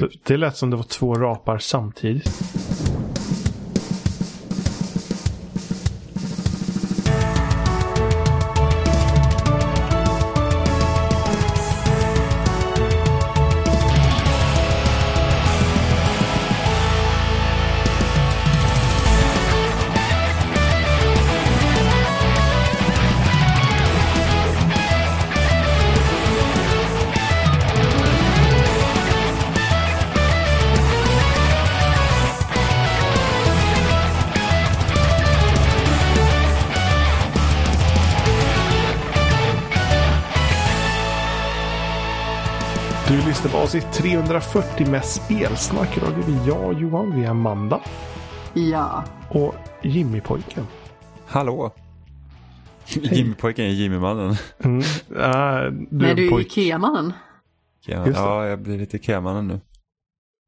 gud. Det, det lät som det var två rapar samtidigt. 340 med spelsnack. Idag är vi jag, Johan, vi är Amanda Ja. och Jimmy-pojken. Hallå! Jimmy-pojken är Jimmy-mannen. Mm. Äh, du Nej, är du är. Ikea-mannen. Det. ja, jag blir lite Ikea-mannen nu.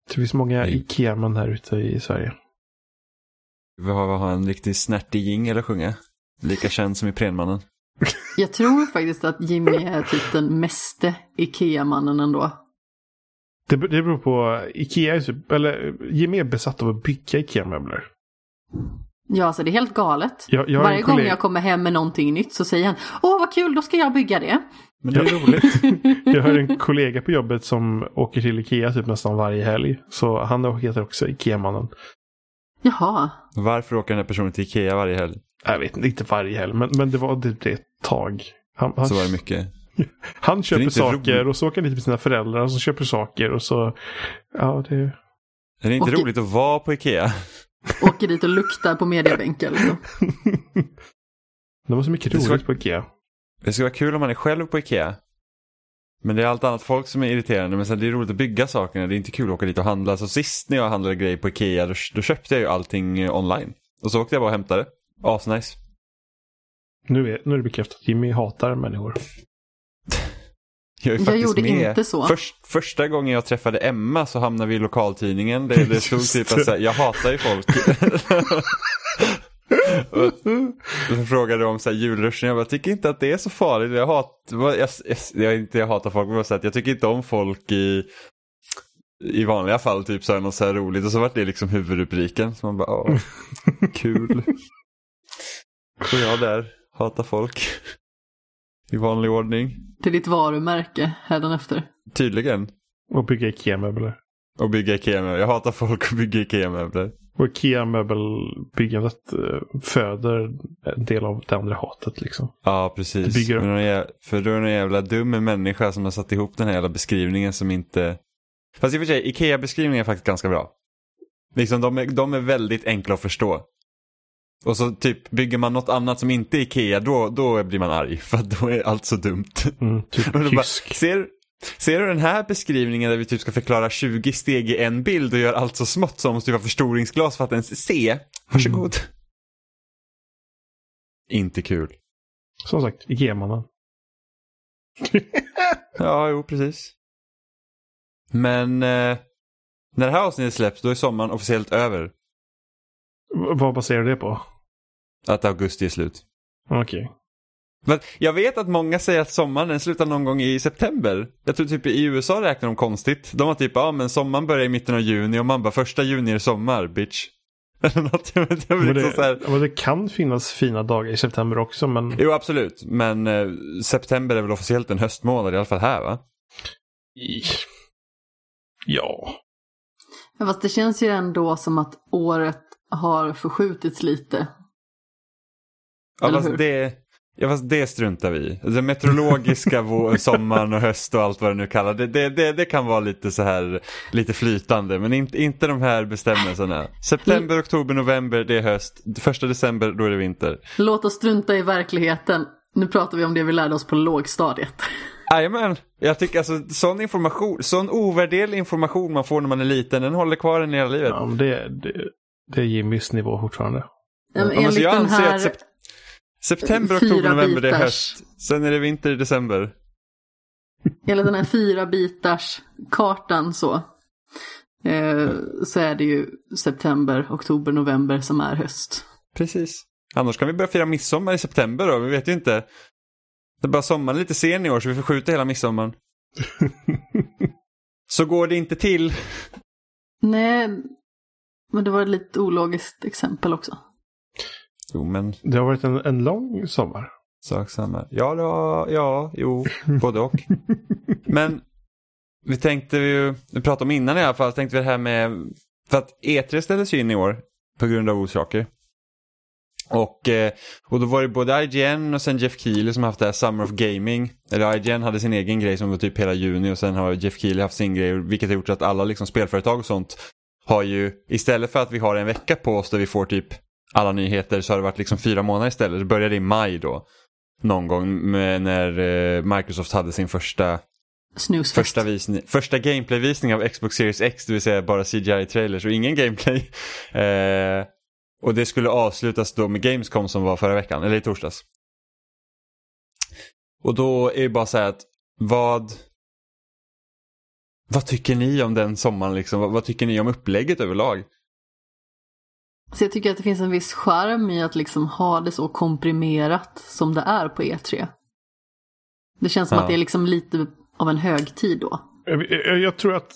Det finns många Nej. Ikea-män här ute i Sverige. Vi har, vi har en riktigt snärtig jingel att sjunga. Lika känd som Iprenmannen. Jag tror faktiskt att Jimmy är typ den meste Ikea-mannen ändå. Det, det beror på, Ikea är typ, eller Jimmy är besatt av att bygga Ikea-möbler. Ja, så det är helt galet. Jag, jag Varje gång jag kommer hem med någonting nytt så säger han Åh, vad kul, då ska jag bygga det. Men det är roligt. Jag har en kollega på jobbet som åker till Ikea typ nästan varje helg. Så han heter också Ikea-mannen. Jaha. Varför åker den här personen till Ikea varje helg? Jag vet inte, inte varje helg, men, men det var typ det ett tag. Han, han, Så var det mycket. Han köper saker roligt. och så åker han dit med sina föräldrar och så köper saker och så... Ja, det... Är det inte Och- roligt att vara på Ikea? Åker dit och luktar på mediabänken. Liksom. Det var så mycket roligt på Ikea. Det skulle vara kul om man är själv på Ikea. Men det är allt annat folk som är irriterande. Men sen det är roligt att bygga sakerna. Det är inte kul att åka dit och handla. Så sist när jag handlade grejer på Ikea då, då köpte jag ju allting eh, online. Och så åkte jag bara och hämtade det. Asnice. Nu är, nu är det bekräftat. Jimmy hatar människor. Jag, är Jag gjorde med. inte så. Först, första gången jag träffade Emma så hamnade vi i lokaltidningen. Det, det stod typ att jag hatar ju folk. och så frågade de om så här, julruschen. Jag bara, tycker inte att det är så farligt. Jag, hat, jag, jag, jag, inte jag hatar folk, men att jag tycker inte om folk i, i vanliga fall. Typ så här, något så här roligt. Och så var det liksom huvudrubriken. Så man bara, åh, kul. Så jag där, hatar folk. I vanlig ordning. Till ditt varumärke hädanefter. Tydligen. Och bygga Ikea-möbler. Och bygga Ikea-möbler. Jag hatar folk och bygga Ikea-möbler. Och Ikea-möbelbyggandet eh, föder en del av det andra hatet liksom. Ja, precis. Det bygger upp. Men någon jä- för då är det en jävla dum människa som har satt ihop den här jävla beskrivningen som inte... Fast i och för sig, Ikea-beskrivningen är faktiskt ganska bra. Liksom, de, är, de är väldigt enkla att förstå. Och så typ bygger man något annat som inte är Ikea, då, då blir man arg. För då är allt så dumt. Mm, typ bara, ser, ser du den här beskrivningen där vi typ ska förklara 20 steg i en bild och gör allt så smått som måste vara förstoringsglas för att ens se? Varsågod. Inte kul. Som sagt, Ikea-mannen. Ja, jo, precis. Men eh, när det här avsnittet släpps då är sommaren officiellt över. Vad baserar det på? Att augusti är slut. Okej. Men jag vet att många säger att sommaren slutar någon gång i september. Jag tror typ i USA räknar de konstigt. De har typ, ja men sommaren börjar i mitten av juni och man bara första juni är sommar, bitch. Eller något, jag vet, jag Men, vet, så här. det, men det kan finnas fina dagar i september också, men Jo, absolut. Men eh, september är väl officiellt en höstmånad, i alla fall här va? ja. Ja, Fast det känns ju ändå som att året har förskjutits lite. Ja, Eller fast hur? det, ja, fast det struntar vi i. Den meteorologiska vår, sommaren och höst och allt vad det nu kallar det, det, det, det kan vara lite så här, lite flytande. Men inte, inte de här bestämmelserna. September, oktober, november, det är höst. Första december, då är det vinter. Låt oss strunta i verkligheten. Nu pratar vi om det vi lärde oss på lågstadiet. Jajamän, jag tycker alltså sån information, sån ovärderlig information man får när man är liten, den håller kvar en hela livet. ja men det, det, det är Jimmys nivå fortfarande. Ja, men enligt jag den anser här... att sep- September, oktober, november, det är höst. Sen är det vinter i december. Hela den här fyra bitars kartan så. Eh, så är det ju september, oktober, november som är höst. Precis. Annars kan vi börja fira midsommar i september då, vi vet ju inte. Det är bara sommaren lite sen i år så vi får skjuta hela midsommaren. så går det inte till. Nej, men det var ett lite ologiskt exempel också. Jo, men Det har varit en, en lång sommar. sak samma. Ja, var, ja, jo, både och. Men vi tänkte ju, vi pratade om innan i alla fall, tänkte vi det här med, för att E3 ställdes in i år på grund av orsaker. Och, eh, och då var det både IGN och sen Jeff Keely som haft det här Summer of Gaming. Eller IGN hade sin egen grej som var typ hela juni och sen har Jeff Keely haft sin grej. Vilket har gjort att alla liksom spelföretag och sånt har ju, istället för att vi har en vecka på oss där vi får typ alla nyheter så har det varit liksom fyra månader istället. Det började i maj då. Någon gång när eh, Microsoft hade sin första Snusfest. Första, visning, första gameplay-visning av Xbox Series X, det vill säga bara CGI-trailers och ingen gameplay. Eh, och det skulle avslutas då med Gamescom som var förra veckan, eller i torsdags. Och då är det bara så här att vad... Vad tycker ni om den sommaren liksom? Vad, vad tycker ni om upplägget överlag? Så jag tycker att det finns en viss charm i att liksom ha det så komprimerat som det är på E3. Det känns som Ja. att det är liksom lite av en högtid då. Jag, jag, jag tror att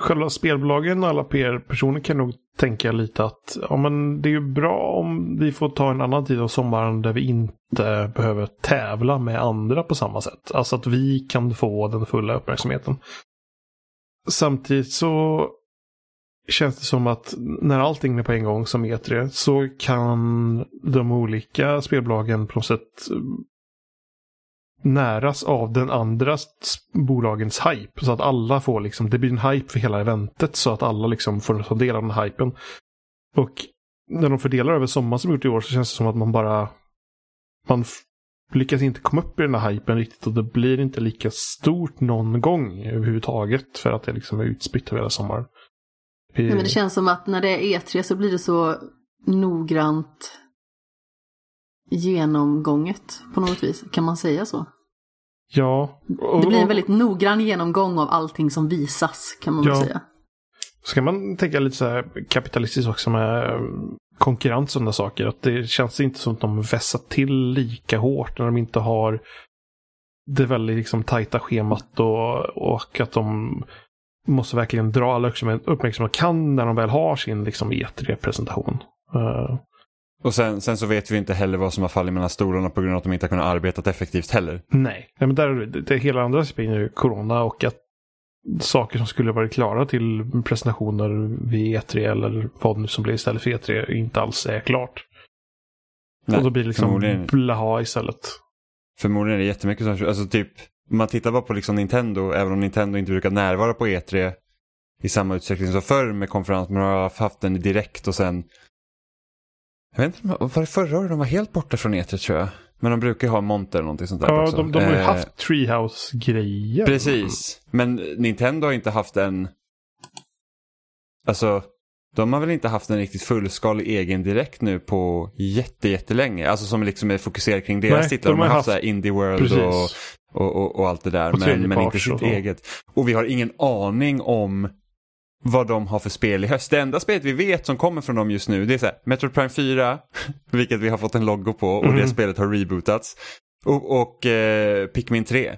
själva spelbolagen och alla PR-personer kan nog tänka lite att ja, men det är ju bra om vi får ta en annan tid av sommaren där vi inte behöver tävla med andra på samma sätt. Alltså att vi kan få den fulla uppmärksamheten. Samtidigt så känns det som att när allting är på en gång som E3 så kan de olika spelbolagen på något sätt eh, näras av den andra bolagens hype. Så att alla får liksom, det blir en hype för hela eventet så att alla liksom får ta del av den hypen. Och när de fördelar över sommaren som de gjort i år så känns det som att man bara man lyckas inte komma upp i den här hypen riktigt och det blir inte lika stort någon gång överhuvudtaget för att det liksom är utspritt över hela sommaren. Vi- Nej, men det känns som att när det är E3 så blir det så noggrant genomgånget på något vis. Kan man säga så? Ja. Och- Det blir en väldigt noggrann genomgång av allting som visas kan man väl Ja. säga. Ska man tänka lite så här kapitalistiskt också med konkurrens och sådana saker. Att det känns inte som att de vässar till lika hårt när de inte har det väldigt liksom tajta schemat och, och att de måste verkligen dra all uppmärksamhet de kan när de väl har sin liksom E3-presentation. Eh, Och sen, sen så vet vi inte heller vad som har fallit mellan stolarna på grund av att de inte har kunnat arbeta effektivt heller. nej, nej men där, det, det hela andra aspekten är ju corona och att saker som skulle varit klara till presentationer vid E3 eller vad nu som blir istället för E3 inte alls är klart. och då blir det liksom förmodligen. blaha istället. Förmodligen är det jättemycket som, alltså typ, man tittar bara på liksom Nintendo, även om Nintendo inte brukar närvara på E3 i samma utsträckning som förr med konferens, men har haft den direkt och sen jag vet inte, var det förra året de var helt borta från E3 tror jag? Men de brukar ju ha monter eller någonting sånt där Ja, också. de, de har ju Eh, haft Treehouse-grejer. Precis, men Nintendo har inte haft en... Alltså, de har väl inte haft en riktigt fullskalig egen direkt nu på jätte, jättelänge. Alltså som liksom är fokuserad kring deras Nej, titlar. De, de har haft, haft- så här Indie World och, och, och, och allt det där. Men, men inte sitt och eget. Och vi har ingen aning om vad de har för spel i höst. Det enda spelet vi vet som kommer från dem just nu det är så här, Metro Prime 4, vilket vi har fått en logo på och det Mhm. spelet har rebootats. Och, och eh, Pikmin 3,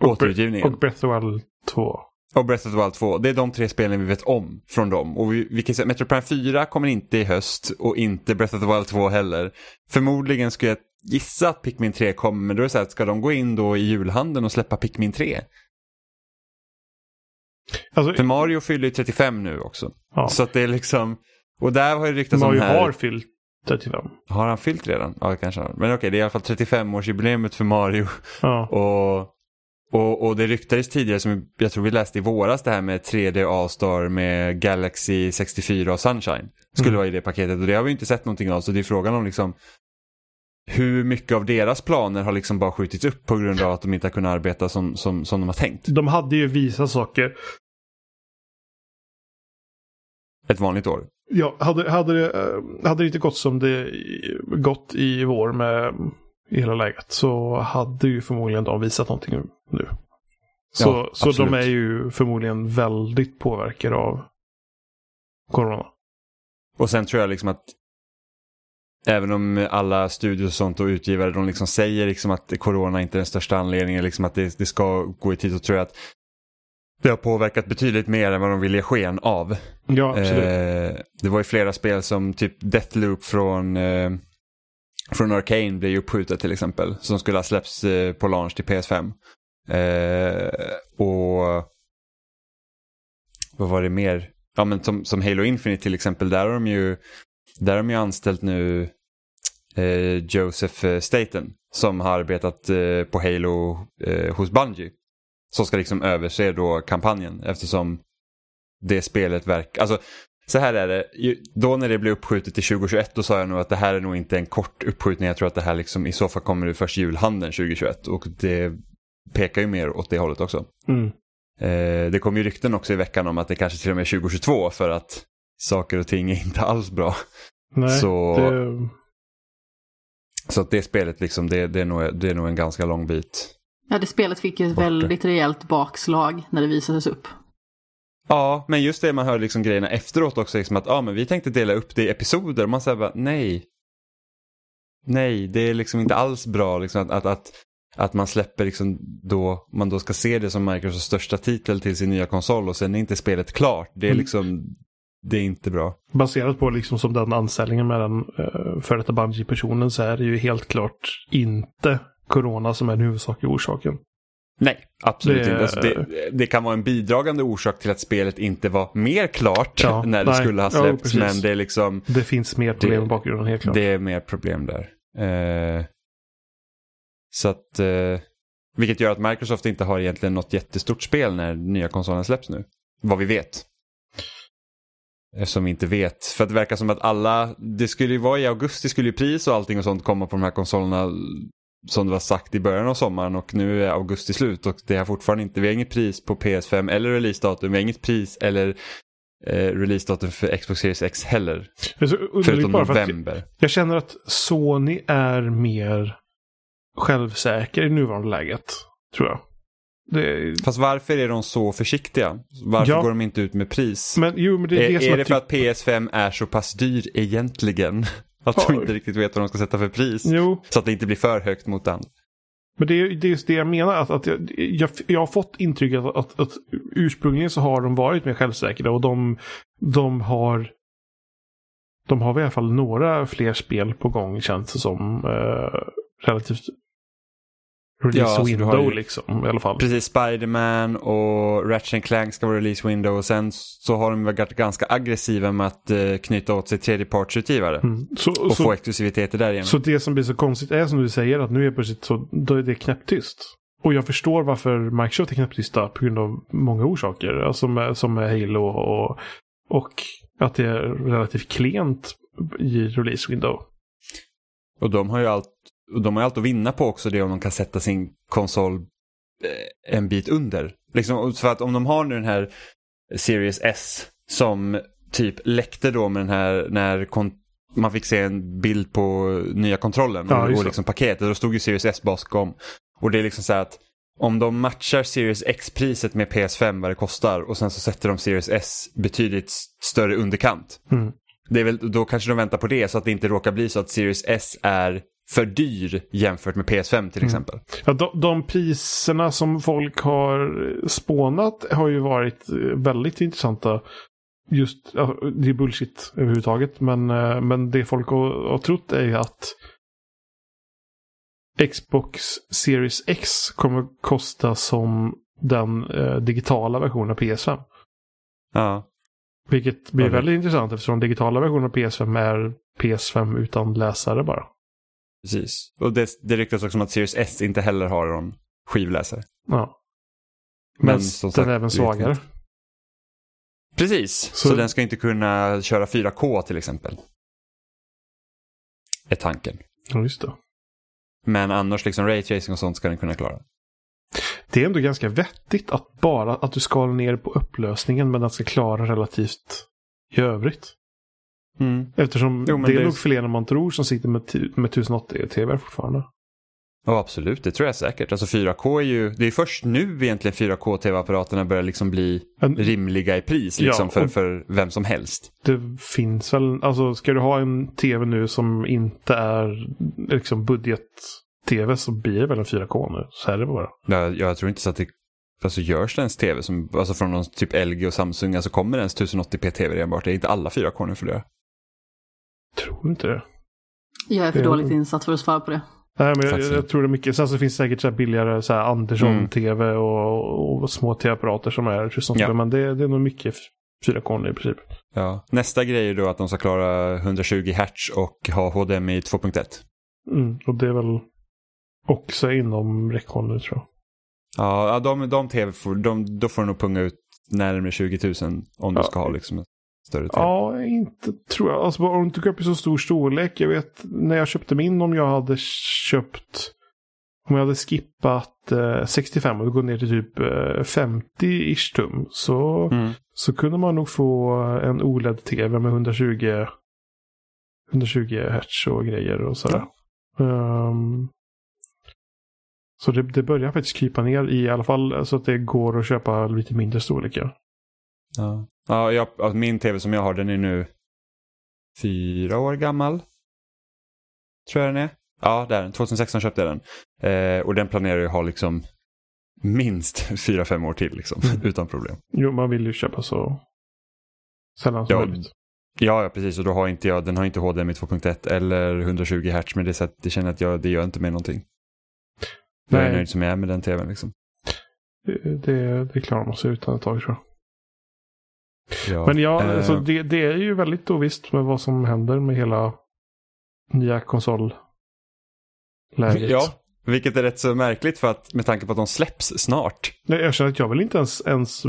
återutgivningen. Och Breath of the Wild 2. Och Breath of the Wild 2. Det är de tre spelen vi vet om från dem. Och vi, vi kan säga Metro Prime 4 kommer inte i höst och inte Breath of the Wild 2 heller. Förmodligen skulle jag gissa att Pikmin 3 kommer, men då är det så här, ska de gå in då i julhandeln och släppa Pikmin 3? Alltså, För Mario fyller ju 35 nu också. ja, Så att det är liksom, och där har ju ryktats om Mario här... har fyllt 35. Har han fyllt redan? Ja, kanske han. Men okej, det är i alla fall 35-årsjubileet för Mario. Ja. Och, och, och det ryktades tidigare, som jag tror vi läste i våras, det här med 3D All-Star med Galaxy 64 och Sunshine. Skulle Mm. vara i det paketet och det har vi inte sett någonting av. Så det är frågan om liksom hur mycket av deras planer har liksom bara skjutits upp på grund av att de inte har kunnat arbeta som, som, som de har tänkt. De hade ju visat saker. Ett vanligt år. Ja, hade, hade, det, eh, hade det inte gått som det gått i vår med i hela läget så hade ju förmodligen de visat någonting nu. Så, Ja, så de är ju förmodligen väldigt påverkade av corona. Och sen tror jag liksom att även om alla studios och sånt och utgivare de liksom säger liksom att corona inte är den största anledningen, liksom att det, det ska gå i tid, så tror jag att det har påverkat betydligt mer än vad de vill ge sken av. Ja, absolut. Eh, det var ju flera spel som typ Deathloop från, eh, från Arcane blev ju uppskjutet till exempel. Som skulle ha släppts eh, på launch till PS5. Eh, och vad var det mer? Ja men som, som Halo Infinite till exempel, där har de ju, där har de ju anställt nu eh, Joseph eh, Staten som har arbetat eh, på Halo eh, hos Bungie. Som ska liksom överse då kampanjen eftersom det spelet verkar, alltså så här är det, då när det blev uppskjutet till 2021 då sa jag nog att det här är nog inte en kort uppskjutning. Jag tror att det här liksom i så fall kommer ur först julhandeln 2021 och det pekar ju mer åt det hållet också. Mm. Eh, det kom ju rykten också i veckan om att det kanske till och med är 2022 för att saker och ting är inte alls bra. Nej, Så- det, Så att det spelet liksom, det, det, är, nog, det är nog en ganska lång bit. Ja, det spelet fick ju ett väldigt rejält bakslag när det visades upp. Ja, men just det man hör liksom grejerna efteråt också, liksom att ah, men vi tänkte dela upp det i episoder. Och man säger bara nej. Nej, det är liksom inte alls bra liksom, att, att, att, att man släpper liksom då, man då ska se det som Microsofts största titel till sin nya konsol och sen är inte spelet klart. Det är Mm. liksom, det är inte bra. baserat på liksom som den anställningen med den uh, före detta Bungie-personen så är det ju helt klart inte Corona som är den huvudsakliga orsaken. Nej, absolut Det- inte. Alltså det, det kan vara en bidragande orsak till att spelet inte var mer klart Ja, när det nej. skulle ha Ja, släppts. precis. men det är liksom, Det finns mer problem i bakgrunden helt klart. det är mer problem där. Eh, så att, eh, vilket gör att Microsoft inte har egentligen något jättestort spel när nya konsolen släpps nu. Vad vi vet. Eftersom vi inte vet. För att det verkar som att alla, det skulle ju vara i augusti skulle ju pris och allting och sånt komma på de här konsolerna som det var sagt i början av sommaren och nu är augusti slut och det har fortfarande inte, vi har inget pris på PS5 eller releasedatum, vi har inget pris eller eh, releasedatum för Xbox Series X heller. Förutom bara för november. jag känner att Sony är mer självsäker i nuvarande läget. Tror jag. Det, Fast varför är de så försiktiga? Varför Ja. går de inte ut med pris? men jo, men det är, är det är det för typ- att PS5 är så pass dyr egentligen? Att de inte riktigt vet vad de ska sätta för pris? Jo, Så att det inte blir för högt mot den. Men det är, det är just det jag menar. Att, att jag, jag, jag har fått intrycket att, att, att ursprungligen så har de varit mer självsäkra och de, de har de har i alla fall några fler spel på gång känns det som. Eh, relativt release Ja, alltså, window ju- liksom i alla fall. Precis, Spider-Man och Ratchet Clank ska vara release window och sen så har de varit ganska aggressiva med att eh, knyta åt sig tredjepartsutgivare. Mm. Så, Och få så, exklusiviteter därigenom. så det som blir så konstigt är som du säger att nu är plötsligt så då är det knäpptyst. Och jag förstår varför Microsoft är knäpptysta på grund av många orsaker. Alltså med, som med Halo och, och att det är relativt klent i release window. Och de har ju allt, och de har allt att vinna på också det om de kan sätta sin konsol eh, en bit under. Liksom, för att om de har nu den här Series S som typ läckte då med den här när man fick se en bild på nya kontrollen Ja, och, liksom paketet. Då stod ju Series S bakom. Och det är liksom så här att om de matchar Series X-priset med PS5 vad det kostar och sen så sätter de Series S betydligt större underkant. Mm. Det är väl, då kanske de väntar på det så att det inte råkar bli så att Series S är för dyr jämfört med PS5 till Mm. exempel. Ja, de, de priserna som folk har spånat har ju varit eh, väldigt intressanta. Just, det är bullshit överhuvudtaget. Men, eh, men det folk har, har trott är ju att Xbox Series X kommer kosta som den eh, digitala versionen av PS5. Ja, Vilket blir det- väldigt intressant eftersom digitala versionen av PS5 är PS5 utan läsare bara. Precis. Och det, det ryktas också om att Series S inte heller har någon skivläsare. Ja. Men Men som den sagt, är även svagare. Precis, så, Så- den ska inte kunna köra 4K till exempel. Är tanken. Ja, just det. Men annars liksom raytracing och sånt ska den kunna klara. Det är ändå ganska vettigt att bara att du skalar ner på upplösningen men den ska klara relativt i övrigt. Eftersom Jo, men det är det är- nog fler än man tror som sitter med, med 1080-tv fortfarande. Ja, absolut. Det tror jag säkert. Alltså 4K är ju, det är först nu egentligen 4K-tv-apparaterna börjar liksom bli En, rimliga i pris Ja, liksom för, och- för vem som helst. det finns väl, alltså ska du ha en tv nu som inte är liksom budget-tv så blir det väl en 4K nu. Så är det bara. Jag, jag tror inte så att det alltså görs det ens tv som, alltså från någon typ LG och Samsung, alltså kommer det ens 1080p tv enbart? Det är inte alla 4K nu för det. Tror inte det. Jag är för dåligt insatt för att svara på det. Nej, men jag, jag tror det är mycket. Sen så finns det säkert så här billigare så här Mm. Andersson-tv och, och små tv-apparater som är 28 Ja. Men det, det är nog mycket 4K nu i princip. Ja. Nästa grej är då att de ska klara 120 Hz och ha HDMI 2.1. Mm, och det är väl också inom räckhåll nu tror jag. Ja, de, de tv får, de, då får de nog punga ut närmare 20 000 om Ja. du ska ha liksom större tv. Ja, inte tror jag. Alltså om du inte går upp i så stor storlek. Jag vet när jag köpte min om jag hade köpt om jag hade skippat eh, 65 och gått ner till typ eh, 50-ish tum så, Mm. så kunde man nog få en OLED-tv med 120 120 hertz och grejer och sådär. Ehm, så det, det börjar faktiskt krypa ner i alla fall så att det går att köpa lite mindre storlekar. Ja, ja jag, min tv som jag har den är nu fyra år gammal. Tror jag den är. Ja, det är den. 2016 köpte jag den. Eh, och den planerar jag ha liksom minst fyra fem år till liksom, utan problem. Jo, man vill ju köpa så sällan som Ja, möjligt. Ja, ja, precis. Och då har inte jag, den har inte HDMI 2.1 eller 120 Hz. Men det, så att det känner att jag, det gör inte mig någonting. Jag är Nej. nöjd som jag är med den tvn liksom. Det, det, det klarar man sig utan ett tag tror jag. Ja. Men ja, eh, alltså, det, det är ju väldigt ovisst med vad som händer med hela nya konsolläget. Ja, vilket är rätt så märkligt för att med tanke på att de släpps snart. Nej, Jag känner att jag vill inte ens, ens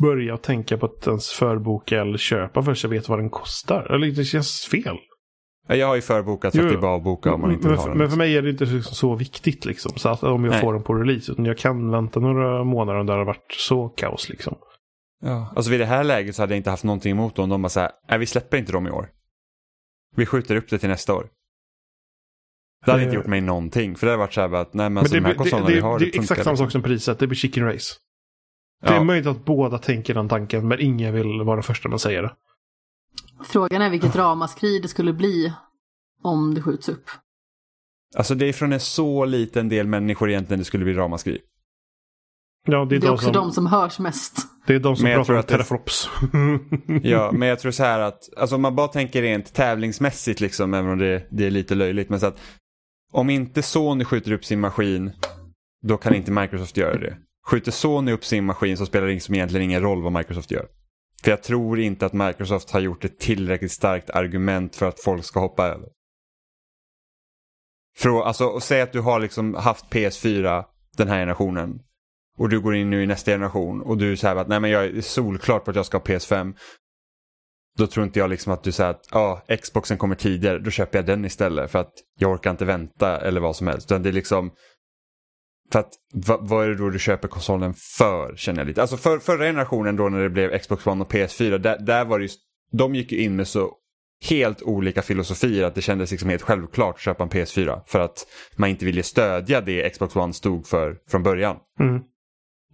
börja tänka på att ens förboka eller köpa förrän jag vet vad den kostar. Eller det känns fel. Ja, Jag har ju förbokat så Jo, att det är bara att boka om man inte men, ha för, den. men för mig är det inte så, så viktigt liksom. Så att om jag Nej. får den på release. Utan jag kan vänta några månader om det har varit så kaos liksom. Ja, alltså vid det här läget så hade jag inte haft någonting emot dem. De bara så här, nej vi släpper inte dem i år. Vi skjuter upp det till nästa år. Det hade inte gjort mig någonting. För det hade varit så här bara att, nej men alltså det, de här det, konsolerna vi har, det det är exakt samma sak som priset. Det blir chicken race. Det är Ja. möjligt att båda tänker den tanken, men ingen vill vara första med att säga det. Frågan är vilket ramaskri det skulle bli om det skjuts upp. Alltså det är från en så liten del människor egentligen det skulle bli ramaskri. Ja, det är, Det är de också som, de som hörs mest. det är de som Men jag pratar tror om teraflops. Ja, men jag tror så här att, alltså om man bara tänker rent tävlingsmässigt liksom, även om det, det är lite löjligt, men så att om inte Sony skjuter upp sin maskin, då kan inte Microsoft göra det. Skjuter Sony upp sin maskin så spelar det liksom egentligen ingen roll vad Microsoft gör. För jag tror inte att Microsoft har gjort ett tillräckligt starkt argument för att folk ska hoppa över. För, alltså, och säg att du har liksom haft PS4 den här generationen och du går in nu i nästa generation och du säger att nej men jag är solklart på att jag ska ha PS5. Då tror inte jag liksom att du säger att ja, Xboxen kommer tidigare, då köper jag den istället för att jag orkar inte vänta eller vad som helst. Utan det är liksom för att va, vad är det då du köper konsolen för känner jag lite. Alltså för, förra generationen då när det blev Xbox One och PS4, där, där var det just, de gick ju in med så helt olika filosofier att det kändes liksom helt självklart att köpa en PS4 för att man inte ville stödja det Xbox One stod för från början. Mm.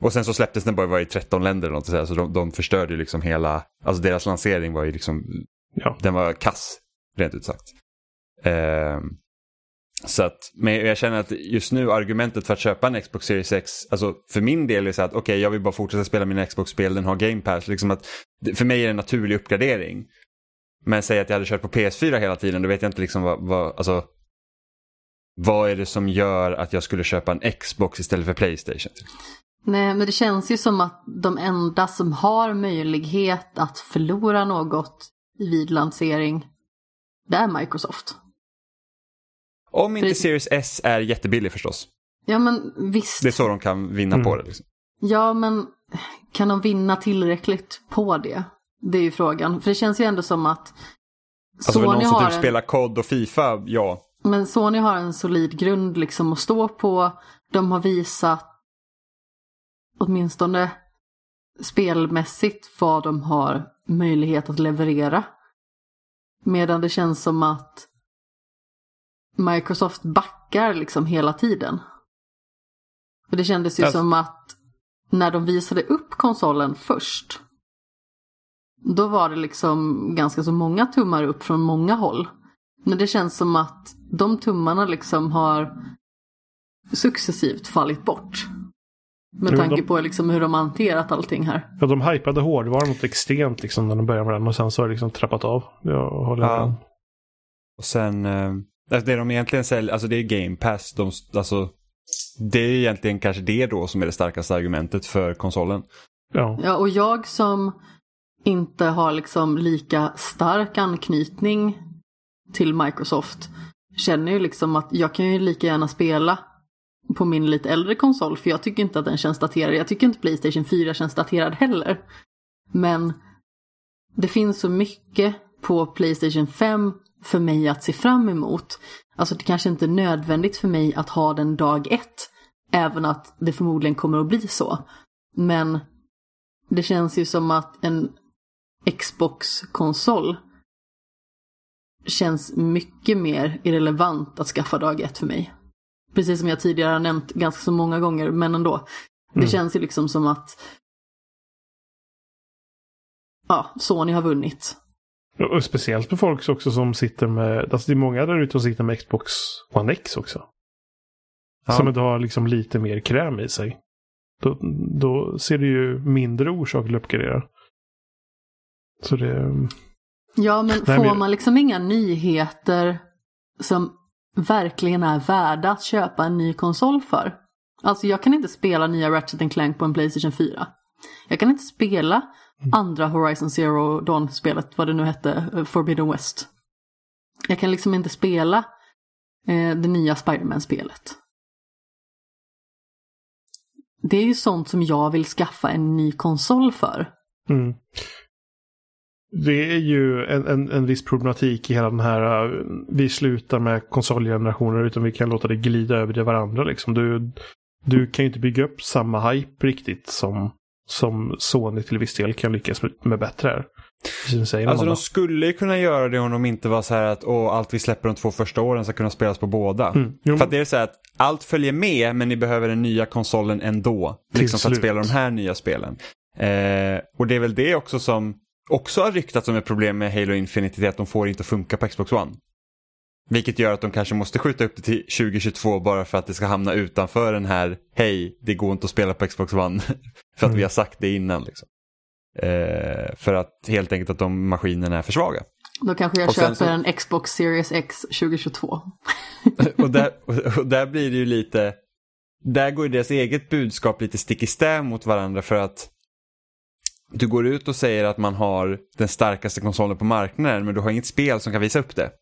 Och sen så släpptes den bara var i 13 länder eller något så, här, så de, de förstörde ju liksom hela, alltså deras lansering var ju liksom, Ja. den var kass, rent ut sagt. Ehm, så att, men jag känner att just nu argumentet för att köpa en Xbox Series X, alltså för min del är så att okej jag vill bara fortsätta spela mina Xbox-spel, den har Game Pass, liksom att det- för mig är det en naturlig uppgradering. Men säg att jag hade kört på PS4 hela tiden, då vet jag inte liksom vad, vad alltså vad är det som gör att jag skulle köpa en Xbox istället för Playstation? Nej, men det känns ju som att de enda som har möjlighet att förlora något vid lansering, det är Microsoft. Om inte Precis. Series S är jättebillig förstås. Ja, men visst. Det är så de kan vinna Mm. på det. Liksom. Ja, men kan de vinna tillräckligt på det? Det är ju frågan. För det känns ju ändå som att Alltså för Sony någon som har typ en... spelar COD och Fifa, ja. Men Sony har en solid grund liksom att stå på. De har visat åtminstone spelmässigt vad de har möjlighet att leverera. Medan det känns som att Microsoft backar liksom hela tiden. Och det kändes ju Alltså- som att när de visade upp konsolen först. Då var det liksom ganska så många tummar upp från många håll. Men det känns som att de tummarna liksom har successivt fallit bort. Med tanke de- på liksom hur de har hanterat allting här. Ja, de hypade hårdvaran något extremt liksom när de började med den och sen så har det liksom trappat av. Jag håller. Ja. om. Och sen, eh, det de egentligen säljer, alltså det är Game Pass. De, alltså, det är egentligen kanske det då som är det starkaste argumentet för konsolen. Ja. Ja, och jag som inte har liksom lika stark anknytning till Microsoft känner ju liksom att jag kan ju lika gärna spela på min lite äldre konsol för jag tycker inte att den känns daterad. Jag tycker inte Playstation 4 känns daterad heller. Men det finns så mycket på Playstation 5 för mig att se fram emot. Alltså det kanske inte är nödvändigt för mig att ha den dag ett. Även att det förmodligen kommer att bli så. Men det känns ju som att en Xbox-konsol känns mycket mer irrelevant att skaffa dag ett för mig. Precis som jag tidigare har nämnt ganska så många gånger, men ändå. Det Mm. känns ju liksom som att ja, Sony har vunnit. Och speciellt för folk också som sitter med, alltså det är många där ute som sitter med Xbox One X också. Ja. Som inte har liksom lite mer kräm i sig. Då, då ser du ju mindre orsak till att uppgradera. Så det... Ja, men Nej, får men- man liksom inga nyheter som verkligen är värda att köpa en ny konsol för? Alltså jag kan inte spela nya Ratchet Clank på en Playstation 4. Jag kan inte spela andra Horizon Zero Dawn-spelet, vad det nu hette, eh, Forbidden West. Jag kan liksom inte spela eh, det nya Spiderman-spelet. Det är ju sånt som jag vill skaffa en ny konsol för. Mm. Det är ju en, en, en viss problematik i hela den här, uh, vi slutar med konsolgenerationer utan vi kan låta det glida över till varandra liksom. Du, du kan ju inte bygga upp samma hype riktigt som, som Sony till viss del kan lyckas med, med bättre här. Alltså de skulle ju kunna göra det om de inte var så här att Åh, allt vi släpper de två första åren ska kunna spelas på båda. Mm. För att det är så här att allt följer med men ni behöver den nya konsolen ändå. Till Liksom för att slut. spela de här nya spelen. Eh, och det är väl det också som också har ryktats som ett problem med Halo Infinite, det är att de får inte funka på Xbox One. Vilket gör att de kanske måste skjuta upp det till 2022 bara för att det ska hamna utanför den här hej, det går inte att spela på Xbox One. för att Mm. vi har sagt det innan. Liksom. Eh, för att helt enkelt att de maskinerna är för svaga. Då kanske jag Och köper så- en Xbox Series X 2022. och, där, och där blir det ju lite, där går ju deras eget budskap lite stick i stäv mot varandra för att du går ut och säger att man har den starkaste konsolen på marknaden men du har inget spel som kan visa upp det.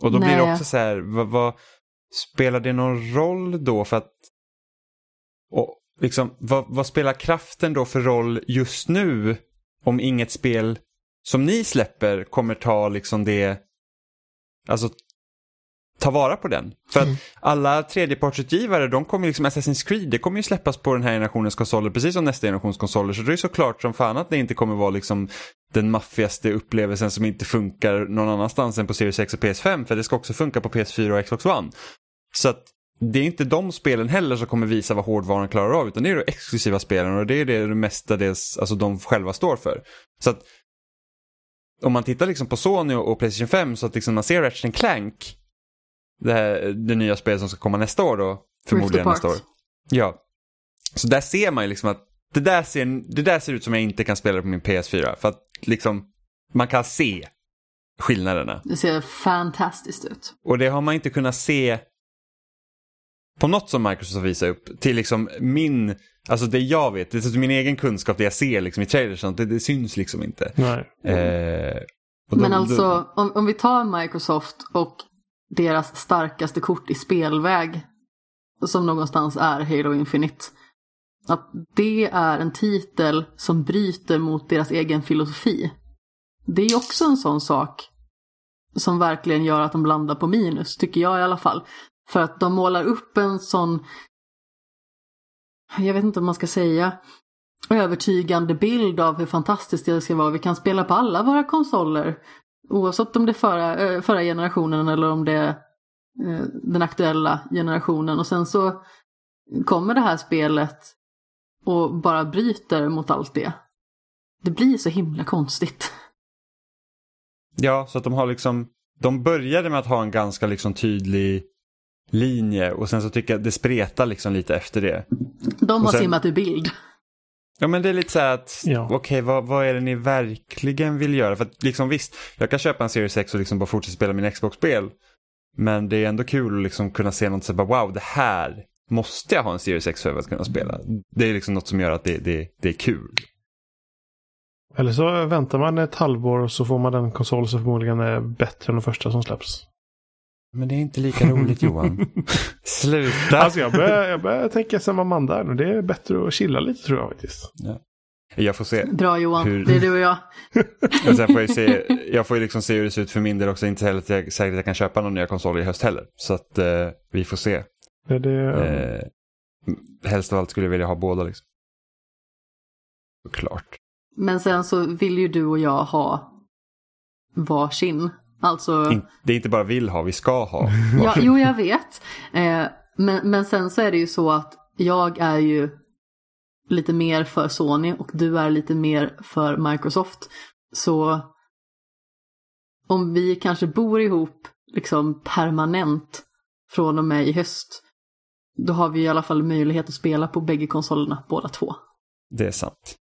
Och då blir det Nej. också så här, vad, vad, spelar det någon roll då för att, och liksom, vad, vad spelar kraften då för roll just nu om inget spel som ni släpper kommer ta liksom det, alltså ta vara på den. För att alla tredjepartsutgivare, de kommer ju liksom, Assassin's Creed, det kommer ju släppas på den här generationens konsoler precis som nästa generations konsoler. Så det är såklart som fan att det inte kommer vara liksom den maffigaste upplevelsen som inte funkar någon annanstans än på Series X och PS5. För det ska också funka på PS4 och Xbox One. Så att det är inte de spelen heller som kommer visa vad hårdvaran klarar av utan det är de exklusiva spelen och det är det mestadels alltså de själva står för. Så att om man tittar liksom på Sony och och Playstation 5 så att liksom man ser Ratchet Clank det, här, det nya spelet som ska komma nästa år då. Förmodligen nästa år. Ja. Så där ser man ju liksom att det där, ser, det där ser ut som jag inte kan spela på min PS4. För att liksom man kan se skillnaderna. Det ser fantastiskt ut. Och det har man inte kunnat se på något som Microsoft visar upp. Till liksom min, alltså det jag vet, det är min egen kunskap, det jag ser liksom i trailers, sånt, det, det syns liksom inte. Nej. Eh, då- Men då- alltså, om, om vi tar Microsoft och deras starkaste kort i spelväg, som någonstans är Halo Infinite, att det är en titel som bryter mot deras egen filosofi. Det är ju också en sån sak som verkligen gör att de landar på minus, tycker jag i alla fall. För att de målar upp en sån, jag vet inte om man ska säga, övertygande bild av hur fantastiskt det ska vara. Vi kan spela på alla våra konsoler. Oavsett om det är förra, eh, förra generationen eller om det är eh, den aktuella generationen. Och sen så kommer det här spelet och bara bryter mot allt det. Det blir så himla konstigt. Ja, så att de har liksom, de började med att ha en ganska liksom tydlig linje och sen så tycker jag det spretar liksom lite efter det. De har sen- simmat ur bild. Ja men det är lite så här att, Ja. okej vad, vad är det ni verkligen vill göra? För att liksom visst, jag kan köpa en Series X och liksom bara fortsätta spela min Xbox-spel. Men det är ändå kul att liksom kunna se något så här, bara, wow det här måste jag ha en Series X för att kunna spela. Det är liksom något som gör att det, det, det är kul. Eller så väntar man ett halvår och så får man en konsol som förmodligen är bättre än den första som släpps. Men det är inte lika roligt Johan. Sluta! Alltså jag börjar, jag börjar tänka där nu. Det är bättre att chilla lite tror jag faktiskt. Jag får se. Bra Johan, Hur- det är du och jag. Men sen får jag, ju se, jag får ju liksom se hur det ser ut för min del också. Inte heller att jag, säkert att jag kan köpa någon nya konsol i höst heller. Så att eh, vi får se. Är det, Eh, helst av allt skulle jag vilja ha båda liksom. Såklart. Men sen så vill ju du och jag ha varsin. Alltså, In, det är inte bara vill ha, vi ska ha. ja, jo jag vet. Eh, men, men sen så är det ju så att jag är ju lite mer för Sony och du är lite mer för Microsoft. Så om vi kanske bor ihop liksom permanent från och med i höst, då har vi i alla fall möjlighet att spela på bägge konsolerna båda två. Det är sant.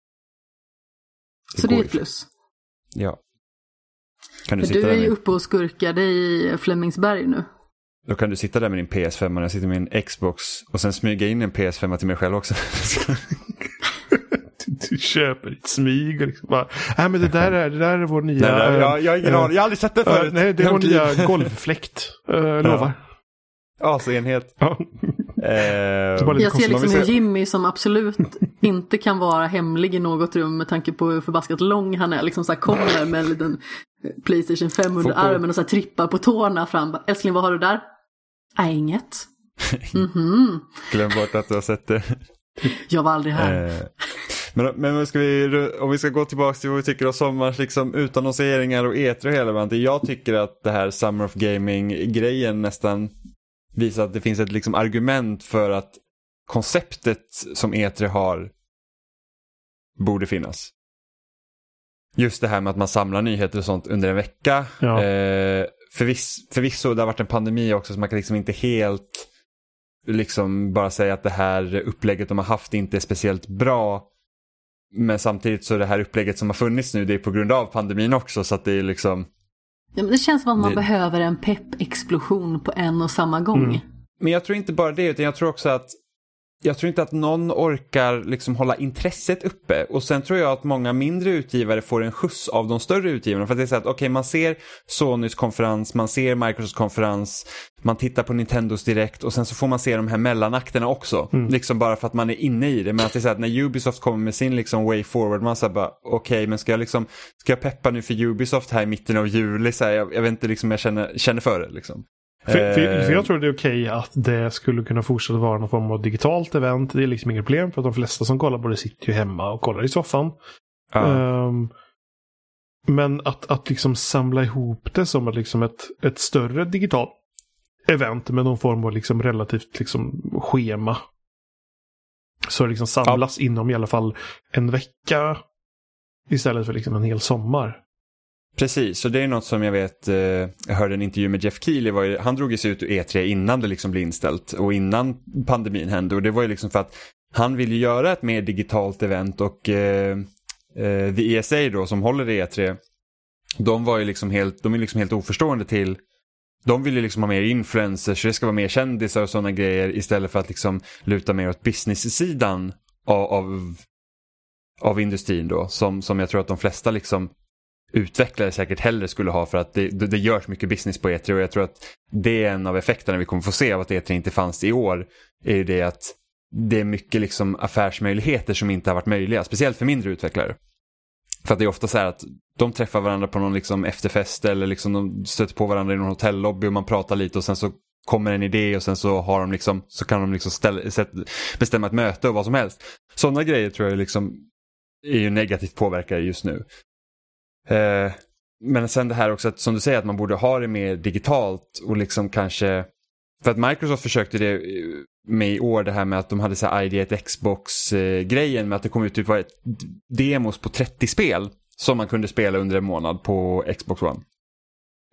Så det är ett plus. Ja. Kan du För sitta du är ju uppe och skurkade i Flemingsberg nu. då kan du sitta där med din PS5 och jag sitter med min Xbox och sen smyga in en PS5 till mig själv också. du, köper ditt smyg och liksom bara. Nej men det där är, det där är vår nya. Nej, nej, jag, jag har ingen eh, aning, jag har aldrig sett det eh, förut. nej det är vår nya golvfläkt. Uh, lovar. Asenhet. Ja. Eh, Jag ser liksom ser- Jimmy som absolut inte kan vara hemlig i något rum med tanke på hur förbaskat lång han är. Liksom så här kommer med en liten Playstation 5 under armen och så här trippar på tårna fram. Älskling vad har du där? Nej, inget. Mhm, Glöm bort att du har sett det. jag var aldrig här. Eh, men men ska vi, om vi ska gå tillbaka till vad vi tycker om sommars liksom, utannonseringar och E3 och hela bandet. Jag tycker att det här Summer of Gaming-grejen nästan visar att det finns ett liksom, argument för att konceptet som E3 har borde finnas. Just det här med att man samlar nyheter och sånt under en vecka. Ja. Eh, förviss, förvisso, det har varit en pandemi också så man kan liksom inte helt liksom bara säga att det här upplägget de har haft inte är speciellt bra. Men samtidigt så det här upplägget som har funnits nu det är på grund av pandemin också så att det är liksom Ja, men det känns som att man det- behöver en pepp-explosion på en och samma gång. Mm. Men jag tror inte bara det utan jag tror också att jag tror inte att någon orkar liksom hålla intresset uppe och sen tror jag att många mindre utgivare får en skjuts av de större utgivarna. För att det är så att okej man ser Sonys konferens, man ser Microsofts konferens, man tittar på Nintendos direkt och sen så får man se de här mellanakterna också. Liksom bara för att man är inne i det. Men att det är så att när Ubisoft kommer med sin liksom way forward, man säger bara okej men ska jag liksom, ska jag peppa nu för Ubisoft här i mitten av juli? Så här, jag, jag vet inte liksom jag känner, känner för det liksom. För, för, Eh, för jag tror det är okej att det skulle kunna fortsätta vara någon form av digitalt event. Det är liksom inget problem för att de flesta som kollar på det sitter ju hemma och kollar i soffan. ja. Ehm, men att, att liksom samla ihop det som ett, liksom ett, ett större digitalt event med någon form av liksom relativt liksom schema. Så det liksom samlas inom i alla fall en vecka istället för liksom en hel sommar. Precis, så det är något som jag vet, eh, jag hörde en intervju med Jeff Keely, var ju, han drog ju sig ut ur E3 innan det liksom blev inställt och innan pandemin hände och det var ju liksom för att han vill ju göra ett mer digitalt event och eh, eh, The ESA då som håller i E3, de var ju liksom helt, de är liksom helt oförstående till de vill ju liksom ha mer influencers, så det ska vara mer kändisar och sådana grejer istället för att liksom luta mer åt business-sidan av, av, av industrin då. Som, som jag tror att de flesta liksom utvecklare säkert hellre skulle ha för att det, det, det görs mycket business på E3 och jag tror att det är en av effekterna vi kommer få se av att E3 inte fanns i år. är ju det att det är mycket liksom affärsmöjligheter som inte har varit möjliga, speciellt för mindre utvecklare. För att det är ofta så här att de träffar varandra på någon liksom efterfest eller liksom de stöter på varandra i någon hotellobby och man pratar lite och sen så kommer en idé och sen så har de liksom, så kan de liksom ställa, bestämma ett möte och vad som helst. Sådana grejer tror jag liksom är ju negativt påverkade just nu. Eh, men sen det här också att som du säger att man borde ha det mer digitalt och liksom kanske för att Microsoft försökte det eh, med i år det här med att de hade så här ID Xbox-grejen med att det kom ut typ var ett demos på 30 spel som man kunde spela under en månad på Xbox One.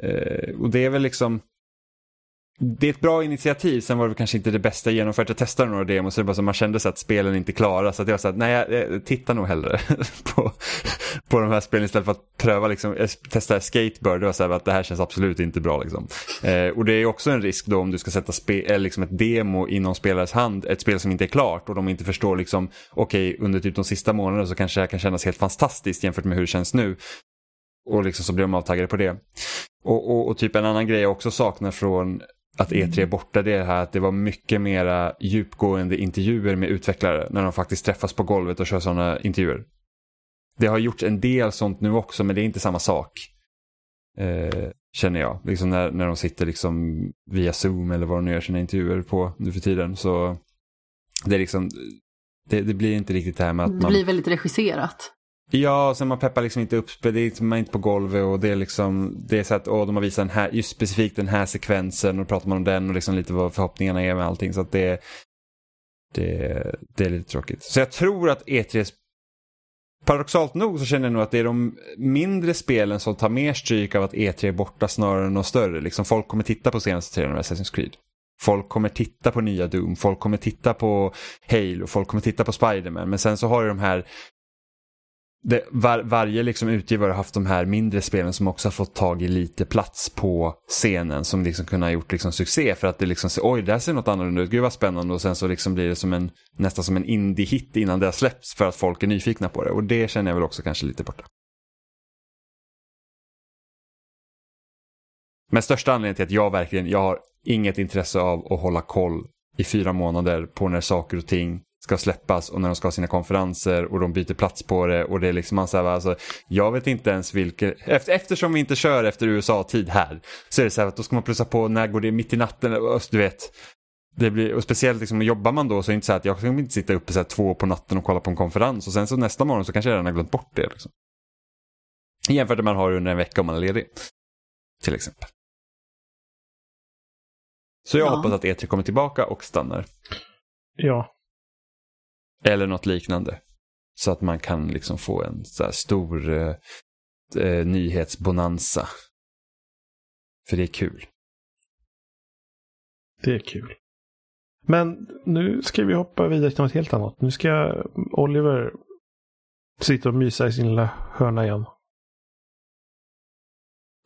Eh, och det är väl liksom det är ett bra initiativ, sen var det kanske inte det bästa genomfört. Jag testade några demos så det bara så man kände så att spelen inte klara. Så att jag var så att nej, jag eh, tittar nog hellre på, på de här spelen istället för att pröva liksom, eh, testa skateboard. Det var så här att det här känns absolut inte bra liksom. Eh, och det är också en risk då om du ska sätta spe, eh, liksom ett demo i någon spelares hand, ett spel som inte är klart och de inte förstår liksom, okej okay, under typ de sista månaderna så kanske det här kan kännas helt fantastiskt jämfört med hur det känns nu. Och liksom så blir de avtaggade på det. Och, och, och, typ en annan grej jag också saknar från att E3 är borta det är här att det var mycket mera djupgående intervjuer med utvecklare när de faktiskt träffas på golvet och kör sådana intervjuer. Det har gjort en del sånt nu också men det är inte samma sak. Eh, känner jag. Liksom när, när de sitter liksom via Zoom eller vad de nu gör sina intervjuer på nu för tiden. Så det är liksom, det, det blir inte riktigt det här med att man... Det blir väldigt regisserat. Ja, sen man peppar liksom inte upp, det är liksom, man är inte på golvet och det är liksom, det är så att åh, de har visat den här, just specifikt den här sekvensen och pratar man om den och liksom lite vad förhoppningarna är med allting. Så att det, det, det är lite tråkigt. Så jag tror att E3 Paradoxalt nog så känner jag nog att det är de mindre spelen som tar mer stryk av att E3 är borta snarare än de större. Liksom folk kommer titta på senaste trailern av Assassin's Creed. Folk kommer titta på nya Doom, folk kommer titta på Halo, folk kommer titta på Spiderman. Men sen så har du de här det, var, varje liksom utgivare har haft de här mindre spelen som också har fått tag i lite plats på scenen som liksom kunde ha gjort liksom succé för att det liksom, ser, oj, där ser något annorlunda ut, gud vad spännande. Och sen så liksom blir det som en, nästan som en indie-hit innan det har släppts för att folk är nyfikna på det. Och det känner jag väl också kanske lite borta. Men största anledningen till att jag verkligen, jag har inget intresse av att hålla koll i fyra månader på när saker och ting ska släppas och när de ska ha sina konferenser och de byter plats på det och det är liksom man säger alltså, jag vet inte ens vilken, eftersom vi inte kör efter USA-tid här så är det så här att då ska man plussa på när går det mitt i natten, du vet. Det blir, och speciellt liksom, jobbar man då så är det inte så att jag kan inte sitta uppe så här två på natten och kolla på en konferens och sen så nästa morgon så kanske jag redan har glömt bort det. Liksom. Jämfört med man har under en vecka om man är ledig. Till exempel. Så jag ja. hoppas att E3 kommer tillbaka och stannar. Ja, eller något liknande. Så att man kan liksom få en så stor eh, eh, nyhetsbonanza. För det är kul. Det är kul. Men nu ska vi hoppa vidare till något helt annat. Nu ska Oliver sitta och mysa i sin lilla hörna igen.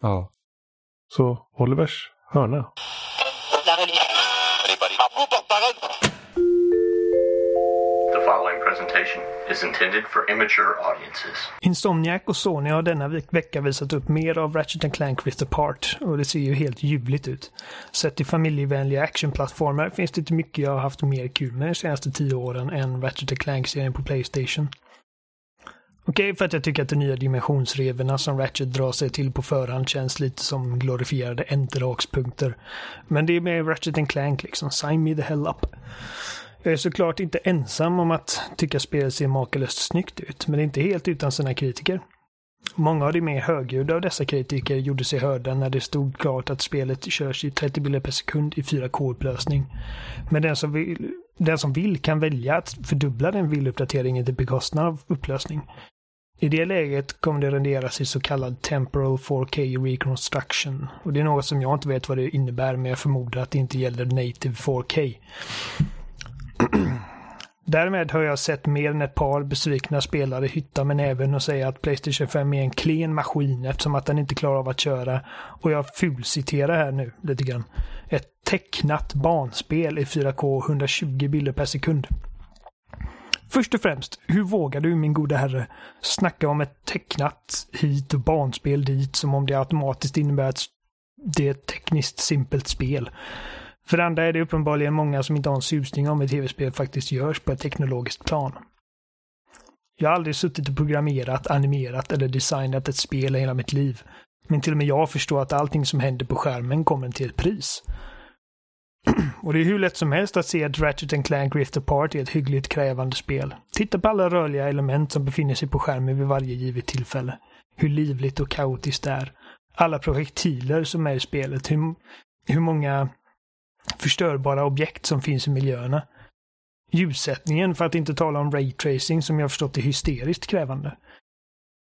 Ja. Så Olivers hörna presentation is intended for immature audiences. Insomniac och Sony har denna vecka visat upp mer av Ratchet Clank Rift Apart och det ser ju helt ljuvligt ut. Sett till familjevänliga actionplattformar finns det inte mycket jag har haft mer kul med de senaste tio åren än Ratchet Clank-serien på Playstation. Okej, okay, för att jag tycker att de nya dimensionsrevorna som Ratchet drar sig till på förhand känns lite som glorifierade enterhakspunkter. Men det är med Ratchet Clank liksom, sign me the hell up. Jag är såklart inte ensam om att tycka spelet ser makalöst snyggt ut, men det är inte helt utan sina kritiker. Många av de mer högljudda av dessa kritiker gjorde sig hörda när det stod klart att spelet körs i 30 bilder per sekund i 4K-upplösning. Men den som, vill, den som vill kan välja att fördubbla den villuppdateringen till bekostnad av upplösning. I det läget kommer det renderas i så kallad Temporal 4K Reconstruction. Och det är något som jag inte vet vad det innebär, men jag förmodar att det inte gäller Native 4K. Därmed har jag sett mer än ett par besvikna spelare hytta med näven och säga att Playstation 5 är en klen maskin eftersom att den inte klarar av att köra. Och jag fulciterar här nu lite grann. Ett tecknat barnspel i 4K 120 bilder per sekund. Först och främst, hur vågar du min gode herre snacka om ett tecknat hit och barnspel dit som om det automatiskt innebär att det är ett tekniskt simpelt spel? För det andra är det uppenbarligen många som inte har en susning om ett tv-spel faktiskt görs på ett teknologiskt plan. Jag har aldrig suttit och programmerat, animerat eller designat ett spel i hela mitt liv. Men till och med jag förstår att allting som händer på skärmen kommer till ett pris. och det är hur lätt som helst att se att Ratchet Clank Rift Apart är ett hyggligt krävande spel. Titta på alla rörliga element som befinner sig på skärmen vid varje givet tillfälle. Hur livligt och kaotiskt det är. Alla projektiler som är i spelet. Hur, hur många förstörbara objekt som finns i miljöerna. Ljussättningen, för att inte tala om raytracing som jag förstått är hysteriskt krävande.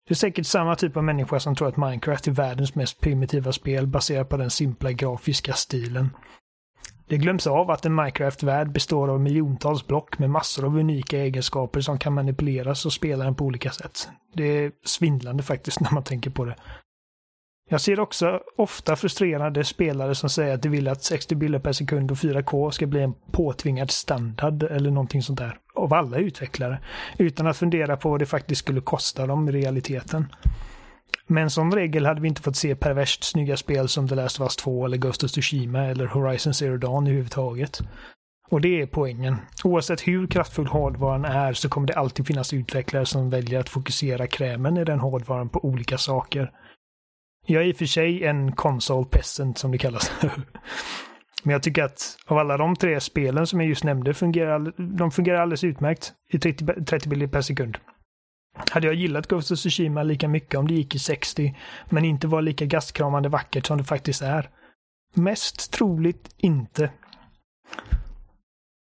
Det är säkert samma typ av människa som tror att Minecraft är världens mest primitiva spel baserat på den simpla grafiska stilen. Det glöms av att en Minecraft-värld består av miljontals block med massor av unika egenskaper som kan manipuleras och spelaren på olika sätt. Det är svindlande faktiskt när man tänker på det. Jag ser också ofta frustrerade spelare som säger att de vill att 60 bilder per sekund och 4K ska bli en påtvingad standard eller någonting sånt där. Av alla utvecklare. Utan att fundera på vad det faktiskt skulle kosta dem i realiteten. Med en sån regel hade vi inte fått se perverst snygga spel som The Last of Us 2 eller Ghost of Tsushima eller Horizon Zero Dawn överhuvudtaget. Och det är poängen. Oavsett hur kraftfull hårdvaran är så kommer det alltid finnas utvecklare som väljer att fokusera krämen i den hårdvaran på olika saker. Jag är i och för sig en console peasant som det kallas. Men jag tycker att av alla de tre spelen som jag just nämnde fungerar, de fungerar alldeles utmärkt i 30, 30 bilder per sekund. Hade jag gillat Ghost of Tsushima lika mycket om det gick i 60, men inte var lika gastkramande vackert som det faktiskt är? Mest troligt inte.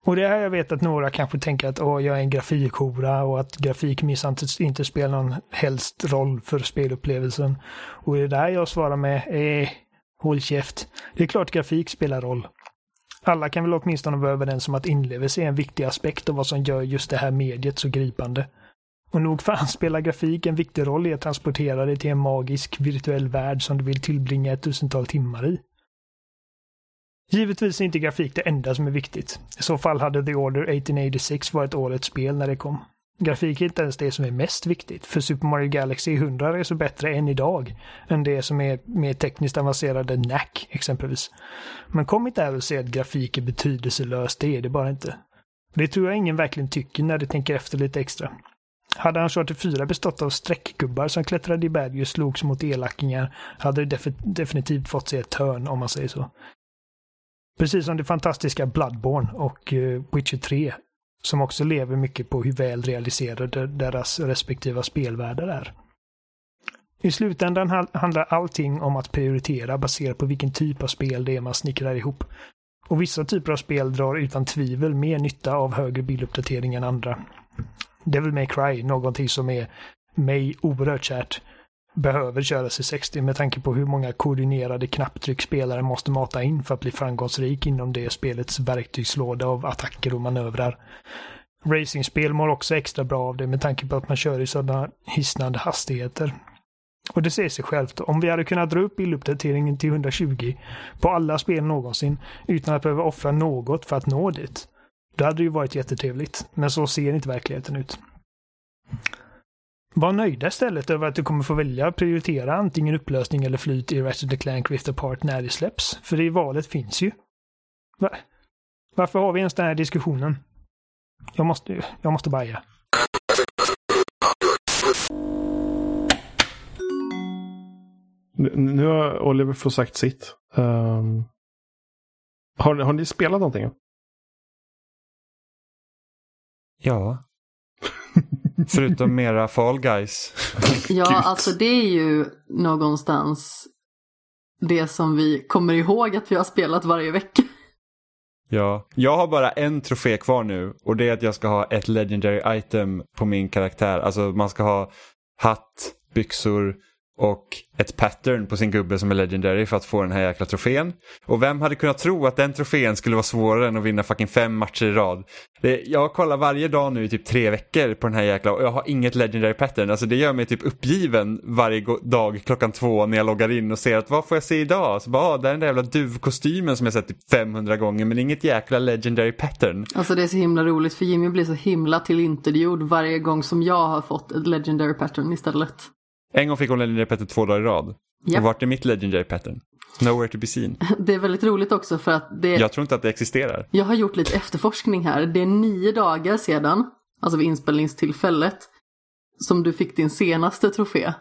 Och det är här jag vet att några kanske tänker att Åh, jag är en grafikhora och att grafik minsann inte spelar någon helst roll för spelupplevelsen. Och det är där jag svarar med, eh, håll käft. Det är klart grafik spelar roll. Alla kan väl åtminstone vara överens om att inlevelse är en viktig aspekt av vad som gör just det här mediet så gripande. Och nog fan spelar grafik en viktig roll i att transportera dig till en magisk virtuell värld som du vill tillbringa ett tusental timmar i. Givetvis är inte grafik det enda som är viktigt. I så fall hade The Order 1886 varit årets spel när det kom. Grafik är inte ens det som är mest viktigt, för Super Mario Galaxy 100 är så bättre än idag än det som är mer tekniskt avancerade NAC exempelvis. Men kom inte här och säg att grafik är betydelselöst, det är det bara inte. Det tror jag ingen verkligen tycker när de tänker efter lite extra. Hade Uncharted 4 bestått av streckgubbar som klättrade i berg och slogs mot elakingar hade det definitivt fått sig ett törn om man säger så. Precis som det fantastiska Bloodborne och uh, Witcher 3 som också lever mycket på hur väl realiserade deras respektiva spelvärldar är. I slutändan handlar allting om att prioritera baserat på vilken typ av spel det är man snickrar ihop. Och vissa typer av spel drar utan tvivel mer nytta av högre bilduppdatering än andra. Devil May Cry, någonting som är mig oerhört kärt, behöver köras i 60 med tanke på hur många koordinerade knapptryck spelaren måste mata in för att bli framgångsrik inom det spelets verktygslåda av attacker och manövrar. Racingspel mår också extra bra av det med tanke på att man kör i sådana hisnande hastigheter. Och det säger sig självt, om vi hade kunnat dra upp bilduppdateringen till 120 på alla spel någonsin utan att behöva offra något för att nå dit, då hade det ju varit jättetrevligt. Men så ser inte verkligheten ut. Var nöjda istället över att du kommer få välja att prioritera antingen upplösning eller flyt i Ratchet Clank Rift Apart när det släpps. För det valet finns ju. Va? Varför har vi ens den här diskussionen? Jag måste, jag måste baja. Nu har Oliver fått sagt sitt. Um, har, har ni spelat någonting? Ja. Förutom mera Fall Guys. ja, alltså det är ju någonstans det som vi kommer ihåg att vi har spelat varje vecka. Ja, jag har bara en trofé kvar nu och det är att jag ska ha ett legendary item på min karaktär. Alltså man ska ha hatt, byxor, och ett pattern på sin gubbe som är legendary för att få den här jäkla trofén. Och vem hade kunnat tro att den trofén skulle vara svårare än att vinna fucking fem matcher i rad? Det, jag kollar varje dag nu i typ tre veckor på den här jäkla och jag har inget legendary pattern. Alltså det gör mig typ uppgiven varje dag klockan två när jag loggar in och ser att vad får jag se idag? Så bara, ah, det är den där jävla duvkostymen som jag sett typ 500 gånger men inget jäkla legendary pattern. Alltså det är så himla roligt för Jimmy blir så himla tillintetgjord varje gång som jag har fått ett legendary pattern istället. En gång fick hon Legendary Pattern två dagar i rad. Yep. Och vart är mitt Legendary Pattern? Nowhere to be seen. Det är väldigt roligt också för att det... Jag tror inte att det existerar. Jag har gjort lite efterforskning här. Det är nio dagar sedan, alltså vid inspelningstillfället, som du fick din senaste trofé.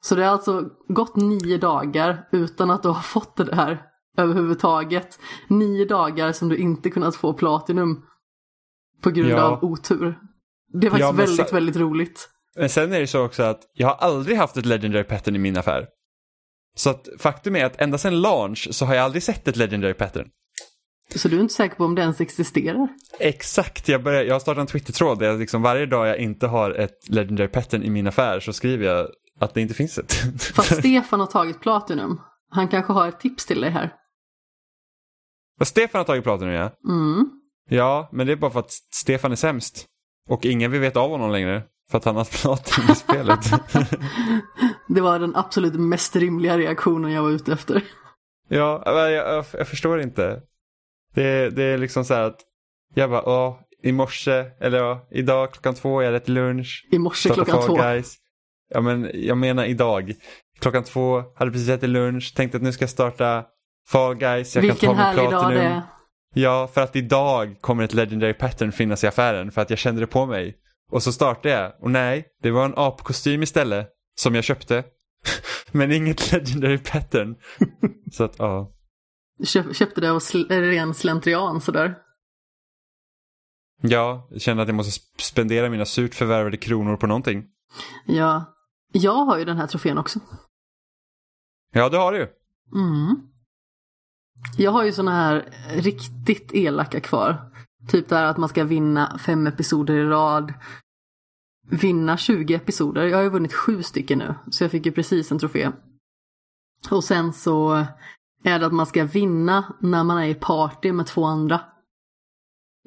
Så det har alltså gått nio dagar utan att du har fått det här överhuvudtaget. Nio dagar som du inte kunnat få Platinum på grund ja. av otur. Det är faktiskt ja, väldigt, väldigt roligt. Men sen är det så också att jag har aldrig haft ett Legendary Pattern i min affär. Så att faktum är att ända sedan launch så har jag aldrig sett ett Legendary Pattern. Så du är inte säker på om det ens existerar? Exakt, jag, börjar, jag har startat en Twitter-tråd där jag liksom varje dag jag inte har ett Legendary Pattern i min affär så skriver jag att det inte finns ett. Fast Stefan har tagit Platinum. Han kanske har ett tips till dig här. Vad Stefan har tagit platinum ja. Mm. Ja, men det är bara för att Stefan är sämst. Och ingen vill veta av honom längre. För att han har platinum i spelet. Det var den absolut mest rimliga reaktionen jag var ute efter. ja, jag, jag, jag förstår inte. Det, det är liksom så här att jag bara, åh, i morse, eller ja, idag klockan två, jag hade ett lunch. I morse klockan två. Guys. Ja, men jag menar idag. Klockan två, hade precis ätit lunch, tänkte att nu ska jag starta Fall Guys. Jag Vilken kan ta härlig min dag platinum. det är. Ja, för att idag kommer ett legendary pattern finnas i affären för att jag kände det på mig. Och så startade jag och nej, det var en apkostym istället som jag köpte. Men inget legendary pattern. så att ja. Köp, köpte det av sl- ren slentrian sådär. Ja, jag kände att jag måste sp- spendera mina surt förvärvade kronor på någonting. Ja. Jag har ju den här trofén också. Ja, det har du ju. Mm. Jag har ju såna här riktigt elaka kvar. Typ där att man ska vinna fem episoder i rad. Vinna 20 episoder. Jag har ju vunnit sju stycken nu. Så jag fick ju precis en trofé. Och sen så är det att man ska vinna när man är i party med två andra.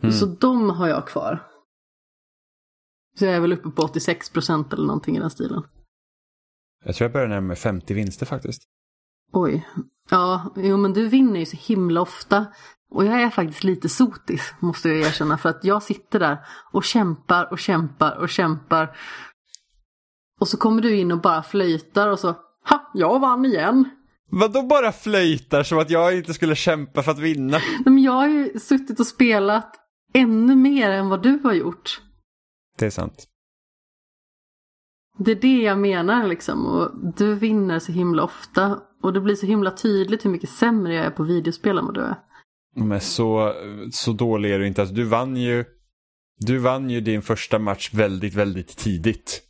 Mm. Så de har jag kvar. Så jag är väl uppe på 86 procent eller någonting i den stilen. Jag tror jag börjar närma mig 50 vinster faktiskt. Oj. Ja, jo men du vinner ju så himla ofta. Och jag är faktiskt lite sotis, måste jag erkänna. För att jag sitter där och kämpar och kämpar och kämpar. Och så kommer du in och bara flöjtar och så, ha, jag vann igen. Vadå bara flöjtar som att jag inte skulle kämpa för att vinna? Men jag har ju suttit och spelat ännu mer än vad du har gjort. Det är sant. Det är det jag menar liksom. Och du vinner så himla ofta. Och det blir så himla tydligt hur mycket sämre jag är på videospel än vad du är. Men så, så dålig är du inte. Alltså, du vann ju du vann ju din första match väldigt, väldigt tidigt.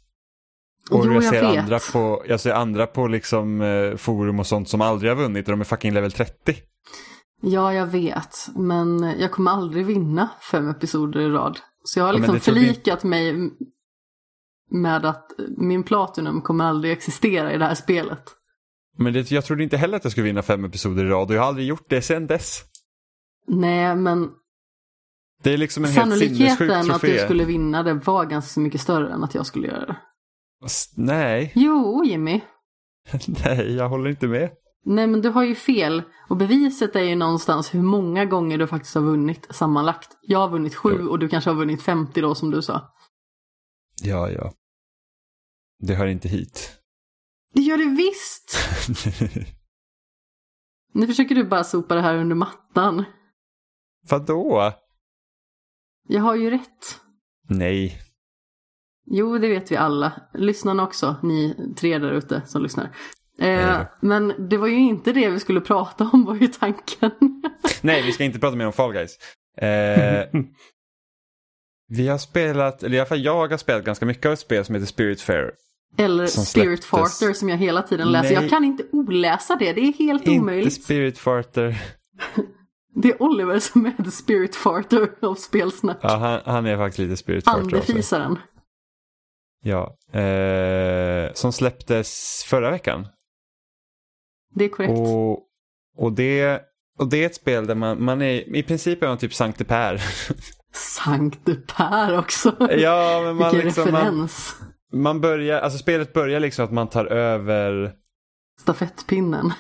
Och Jo, jag, jag ser vet. andra på, jag ser andra på liksom, eh, forum och sånt som aldrig har vunnit och de är fucking level 30. Ja, jag vet. Men jag kommer aldrig vinna fem episoder i rad. Så jag har Ja, liksom jag- förlikat mig med att min Platinum kommer aldrig existera i det här spelet. Men det, jag trodde inte heller att jag skulle vinna fem episoder i rad och jag har aldrig gjort det sedan dess. Nej, men Det är liksom en helt sannolikheten att du skulle vinna det var ganska mycket större än att jag skulle göra det. Nej, Jo, Jimmy. nej, jag håller inte med. Nej, men du har ju fel. Och beviset är ju någonstans hur många gånger du faktiskt har vunnit sammanlagt. Jag har vunnit sju och du kanske har vunnit 50 då som du sa. Ja, ja. Det hör inte hit. Det gör det visst! Nu försöker du bara sopa det här under mattan. Vadå? Jag har ju rätt. Nej. Jo, det vet vi alla. Lyssnarna också, ni tre där ute som lyssnar. Eh, men det var ju inte det vi skulle prata om var ju tanken. Nej, vi ska inte prata mer om Fall Guys. Eh, vi har spelat, eller i alla fall jag har spelat ganska mycket av ett spel som heter Spirit Fair. Eller Spirit. Farter som jag hela tiden läser. Nej. Jag kan inte oläsa det, det är helt Inte omöjligt. Spirit Farter. Det är Oliver som är the Spirit Farter av spelsnack. Ja, han, han är faktiskt lite Spirit Farter. Andefisaren. Ja. Eh, som släpptes förra veckan. Det är korrekt. Och, och, det, och det är ett spel där man, man är, i princip är man typ Sankte Per. Sankte Per också. ja, men man Vilken liksom, man, referens. man börjar, alltså spelet börjar liksom att man tar över, Stafettpinnen.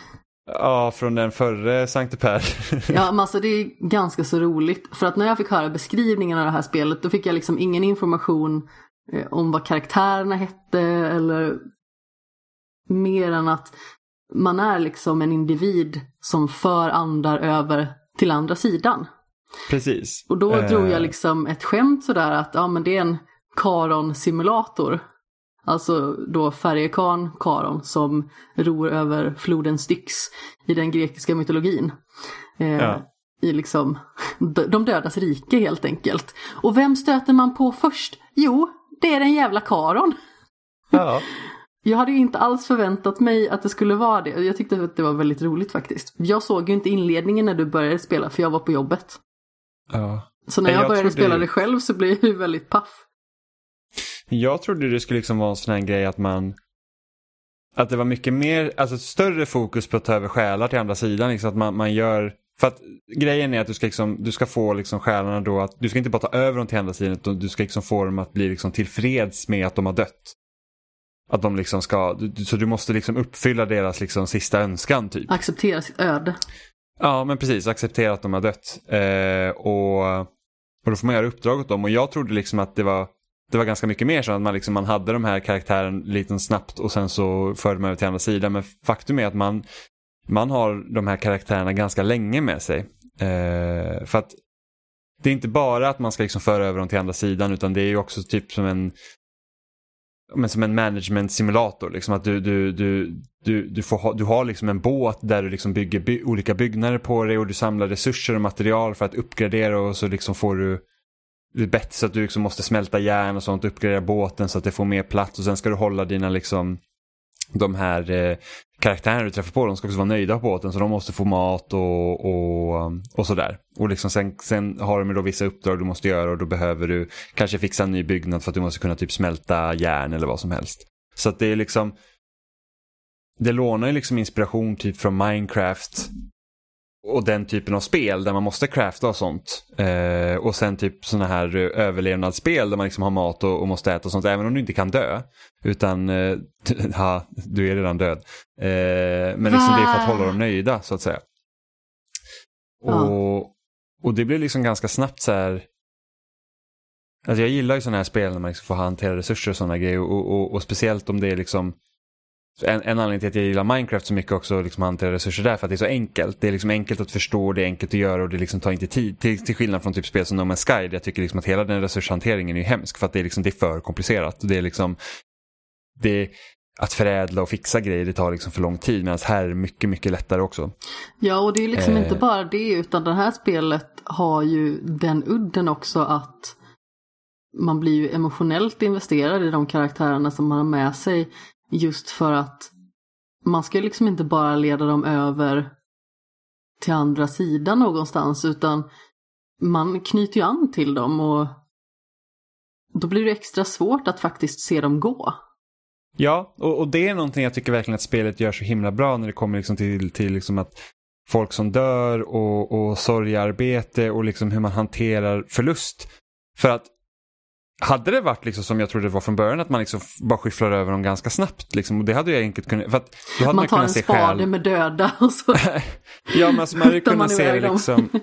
Ja, från den förre Sankte Per. Ja, men alltså det är ganska så roligt. För att när jag fick höra beskrivningen av det här spelet då fick jag liksom ingen information eh, om vad karaktärerna hette eller mer än att man är liksom en individ som för andar över till andra sidan. Precis. Och då Eh, drog jag liksom ett skämt sådär att ja men det är en Karon-simulator. Alltså då färjekan Karon som ror över floden Styx i den grekiska mytologin. Eh, Ja. I liksom de dödas rike helt enkelt. Och vem stöter man på först? Jo, det är den jävla Karon. Ja. Jag hade ju inte alls förväntat mig att det skulle vara det. Jag tyckte att det var väldigt roligt faktiskt. Jag såg ju inte inledningen när du började spela för jag var på jobbet. ja. Så när jag, jag började trodde- spela det själv så blev jag ju väldigt paff. Jag trodde det skulle liksom vara en sån här grej att man att det var mycket mer, alltså större fokus på att ta över själar till andra sidan. Liksom att man, man gör För att grejen är att du ska, liksom, du ska få liksom själarna då att, du ska inte bara ta över dem till andra sidan utan du ska liksom få dem att bli liksom tillfreds med att de har dött. Att de liksom ska, så du måste liksom uppfylla deras liksom sista önskan typ. Acceptera sitt öde. Ja men precis, acceptera att de har dött. Eh, och, och då får man göra uppdrag åt dem och jag trodde liksom att det var det var ganska mycket mer så att man, liksom, man hade de här karaktären lite snabbt och sen så förde man över till andra sidan. Men faktum är att man, man har de här karaktärerna ganska länge med sig. Eh, för att det är inte bara att man ska liksom föra över dem till andra sidan utan det är ju också typ som en men som en management simulator. Liksom att du, du, du, du, du, får ha, du har liksom en båt där du liksom bygger by olika byggnader på dig och du samlar resurser och material för att uppgradera och så liksom får du det är bättre så att du liksom måste smälta järn och sånt, uppgradera båten så att det får mer plats och sen ska du hålla dina liksom de här eh, karaktärerna du träffar på, de ska också vara nöjda på båten så de måste få mat och, och, och sådär. Och liksom sen, sen har de då vissa uppdrag du måste göra och då behöver du kanske fixa en ny byggnad för att du måste kunna typ smälta järn eller vad som helst. Så att det är liksom det lånar ju liksom inspiration typ från Minecraft och den typen av spel där man måste crafta och sånt. Eh, och sen typ sådana här överlevnadsspel där man liksom har mat och, och, måste äta och sånt även om du inte kan dö. Utan, eh, ha, du är redan död. Eh, men liksom det är för att hålla dem nöjda så att säga. Och, och det blir liksom ganska snabbt så här. Alltså jag gillar ju sådana här spel när man liksom får hantera resurser och sådana grejer och, och, och speciellt om det är liksom en, en anledning till att jag gillar Minecraft så mycket också, liksom hantera resurser där, för att det är så enkelt. Det är liksom enkelt att förstå, det är enkelt att göra och det liksom tar inte tid. Till, till skillnad från typ spel som No Man's Sky, jag tycker liksom att hela den resurshanteringen är hemsk för att det är, liksom, det är för komplicerat. Det är liksom, det, att förädla och fixa grejer det tar liksom för lång tid medan här är det mycket, mycket lättare också. Ja, och det är liksom eh. inte bara det utan det här spelet har ju den udden också att man blir ju emotionellt investerad i de karaktärerna som man har med sig. Just för att man ska liksom inte bara leda dem över till andra sidan någonstans utan man knyter ju an till dem och då blir det extra svårt att faktiskt se dem gå. Ja, och, och det är någonting jag tycker verkligen att spelet gör så himla bra när det kommer liksom till, till liksom att folk som dör och, och sorgarbete och liksom hur man hanterar förlust. För att hade det varit liksom som jag trodde det var från början, att man liksom bara skyfflar över dem ganska snabbt. Liksom, och det hade jag enkelt kunnat... För att då hade man, man tar en spade själ... med döda och så... ja, men alltså man hade kunnat se liksom...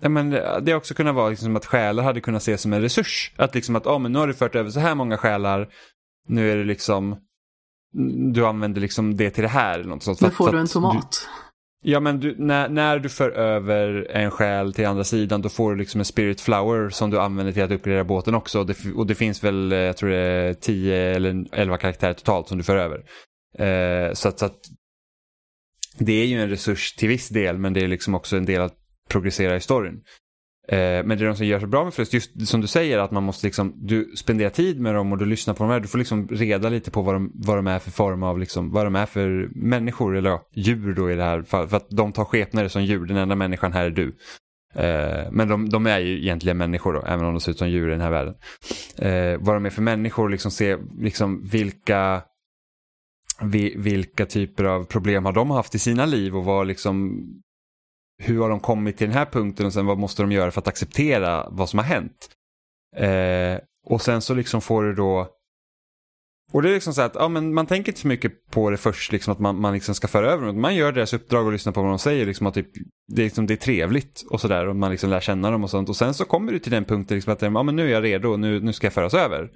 Ja, men det hade också kunnat vara liksom att själar hade kunnat ses som en resurs. Att liksom att, oh, men nu har du fört över så här många själar, nu är det liksom, du använder liksom det till det här. Något sånt. Nu får du en tomat. Ja men du, när, när du för över en själ till andra sidan då får du liksom en spirit flower som du använder till att uppgradera båten också. Och det, och det finns väl, eh, jag tror det är 10 eller 11 karaktärer totalt som du för över. Eh, så, att, så att det är ju en resurs till viss del men det är liksom också en del att progressera i storyn. Eh, men det är de som gör så bra med förlust, just som du säger att man måste liksom, du spenderar tid med dem och du lyssnar på dem här, du får liksom reda lite på vad de, vad de är för form av, liksom, vad de är för människor, eller ja, djur då i det här fallet, för att de tar skepnader som djur, den enda människan här är du. Eh, men de, de, är ju egentligen människor då, även om de ser ut som djur i den här världen. Eh, vad de är för människor, liksom se liksom vilka vilka typer av problem har de haft i sina liv och vad liksom hur har de kommit till den här punkten och sen vad måste de göra för att acceptera vad som har hänt. Eh, och sen så liksom får du då och det är liksom så att ja, men man tänker inte så mycket på det först, liksom att man, man liksom ska föra över dem. Man gör deras uppdrag och lyssnar på vad de säger. Liksom att typ, det, är liksom, det är trevligt och sådär och man liksom lär känna dem och sånt. Och sen så kommer du till den punkten liksom att ja, men nu är jag redo, nu, nu ska jag föras över.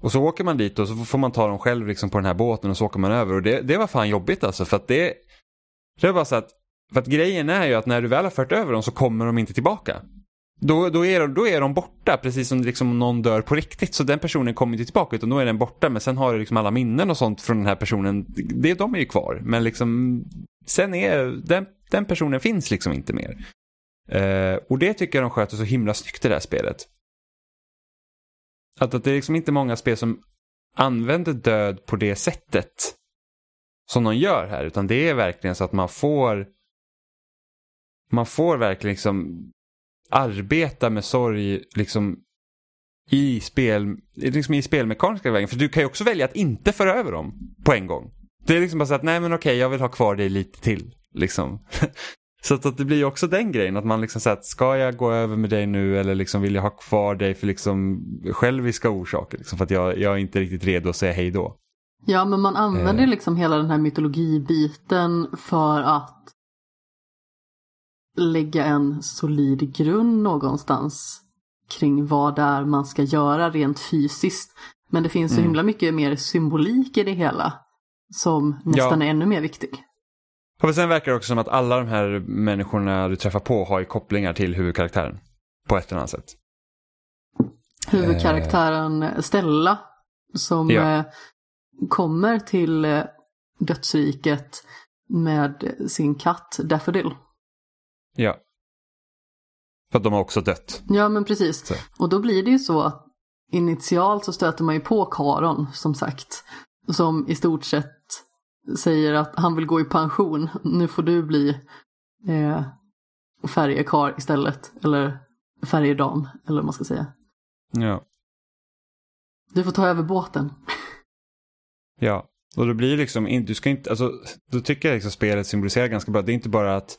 Och så åker man dit och så får man ta dem själv liksom på den här båten och så åker man över. Och det, det var fan jobbigt alltså för att det, det var bara så att för att grejen är ju att när du väl har fört över dem så kommer de inte tillbaka. Då, då, är, de, då är de borta, precis som liksom någon dör på riktigt. Så den personen kommer inte tillbaka utan då är den borta. Men sen har du liksom alla minnen och sånt från den här personen. Det, de är ju kvar. Men liksom, sen är den, den personen finns liksom inte mer. Eh, och det tycker jag de sköter så himla snyggt i det här spelet. Att, att det är liksom inte många spel som använder död på det sättet som de gör här. Utan det är verkligen så att man får man får verkligen liksom arbeta med sorg liksom i, spel, liksom i spelmekaniska vägen. För du kan ju också välja att inte föra över dem på en gång. Det är liksom bara så att nej men okej jag vill ha kvar dig lite till. Liksom. Så att, att det blir också den grejen att man liksom säger att ska jag gå över med dig nu eller liksom vill jag ha kvar dig för liksom själviska orsaker. Liksom för att jag, jag är inte riktigt redo att säga hej då. Ja, men man använder Eh. liksom hela den här mytologibiten för att lägga en solid grund någonstans kring vad det är man ska göra rent fysiskt. Men det finns så Mm. himla mycket mer symbolik i det hela som nästan är ännu mer viktig. Och sen verkar det också som att alla de här människorna du träffar på har ju kopplingar till huvudkaraktären. På ett eller annat sätt. Huvudkaraktären Stella som Ja. eh, kommer till eh, dödsriket med sin katt Daffodil. Ja. För att de har också dött. Ja men precis. Så. Och då blir det ju så att initialt så stöter man ju på Karon som sagt. Som i stort sett säger att han vill gå i pension. Nu får du bli eh, färjekar istället. Eller färjedam eller vad man ska säga. Ja. Du får ta över båten. Ja. Och då blir det liksom, du ska inte, alltså, då tycker jag liksom spelet symboliserar ganska bra. Det är inte bara att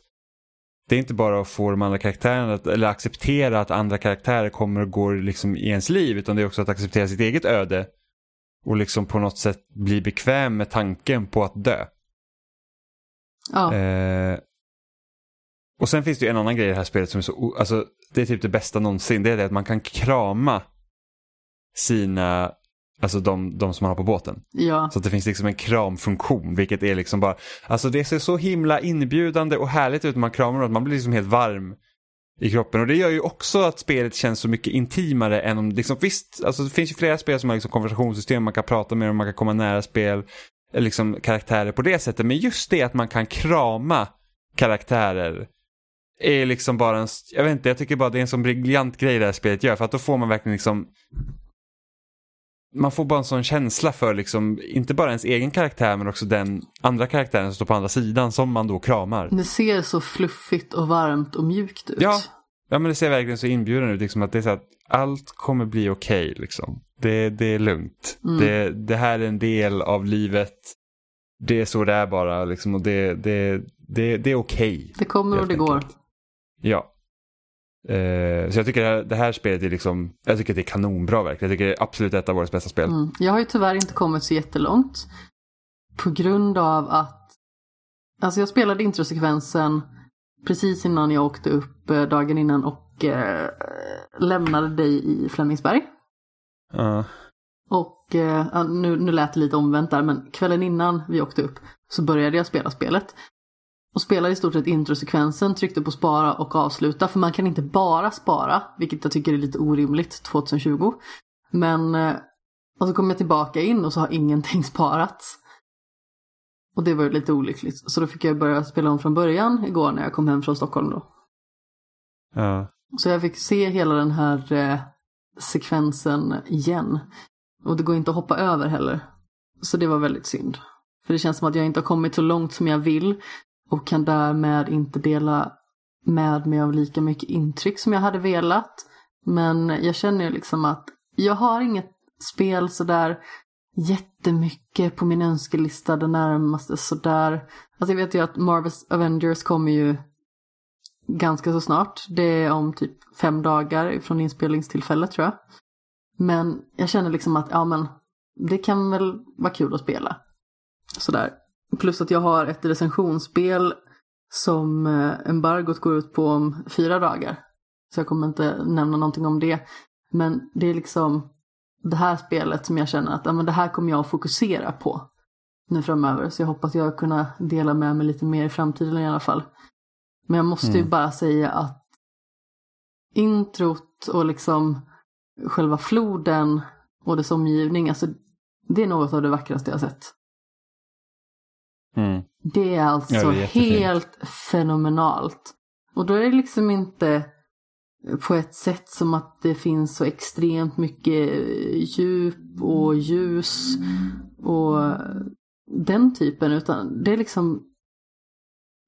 det är inte bara att få de andra karaktärerna att, eller acceptera att andra karaktärer kommer och går liksom i ens liv utan det är också att acceptera sitt eget öde och liksom på något sätt bli bekväm med tanken på att dö. Ja, Eh, och sen finns det ju en annan grej i det här spelet som är så, alltså det är typ det bästa någonsin. Det är det att man kan krama sina, alltså de, de som man har på båten. ja. Så att det finns liksom en kramfunktion, vilket är liksom bara, alltså det ser så himla inbjudande och härligt ut när man kramar dem, man blir liksom helt varm i kroppen. Och det gör ju också att spelet känns så mycket intimare än om, liksom, visst, alltså det finns ju flera spel som har liksom konversationssystem, man kan prata med dem, man kan komma nära spel, eller liksom karaktärer på det sättet. Men just det att man kan krama karaktärer är liksom bara en, jag vet inte, jag tycker bara det är en sån briljant grej det här spelet gör, för att då får man verkligen liksom man får bara en sån känsla för liksom, inte bara ens egen karaktär men också den andra karaktären som står på andra sidan som man då kramar. Det ser så fluffigt och varmt och mjukt ut. Ja, ja men det ser verkligen så inbjudande ut, liksom att det är så att allt kommer bli okej liksom. Det, det är lugnt. Mm. Det, det här är en del av livet. Det är så det är bara liksom och det, det, det, det är okej. Det kommer och det går. enkelt. Ja. Eh, så jag tycker det här, det här spelet är liksom, jag tycker det är kanonbra verkligen. Jag tycker det är absolut ett av årets bästa spel. Mm. Jag har ju tyvärr inte kommit så jättelångt. På grund av att Alltså jag spelade introsekvensen precis innan jag åkte upp eh, dagen innan och eh, lämnade dig i Flemingsberg. Ja. Och eh, nu, nu lät det lite omvänt där men kvällen innan vi åkte upp så började jag spela spelet. Och spelade i stort sett introsekvensen, tryckte på spara och avsluta för man kan inte bara spara, vilket jag tycker är lite orimligt 2020. Men eh, och så kom jag tillbaka in och så har ingenting sparats. Och det var ju lite olyckligt. Så då fick jag börja spela om från början igår när jag kom hem från Stockholm då. Ja. Så jag fick se hela den här eh, sekvensen igen. Och det går inte att hoppa över heller. Så det var väldigt synd. För det känns som att jag inte har kommit så långt som jag vill. Och kan därmed inte dela med mig av lika mycket intryck som jag hade velat. Men jag känner ju liksom att jag har inget spel sådär jättemycket på min önskelista det närmaste sådär. Alltså jag vet ju att Marvel's Avengers kommer ju ganska så snart. Det är om typ fem dagar från inspelningstillfället tror jag. Men jag känner liksom att ja men det kan väl vara kul att spela. Sådär. Plus att jag har ett recensionsspel som eh, embargot går ut på om fyra dagar. Så jag kommer inte nämna någonting om det. Men det är liksom det här spelet som jag känner att ja, men det här kommer jag att fokusera på nu framöver. Så jag hoppas jag kunna dela med mig lite mer i framtiden i alla fall. Men jag måste ju Mm. bara säga att introt och liksom själva floden och dess omgivning, alltså det är något av det vackraste jag sett. Mm. Det är alltså Ja, det är helt fenomenalt. Och då är det liksom inte på ett sätt som att det finns så extremt mycket djup och ljus och den typen utan det är liksom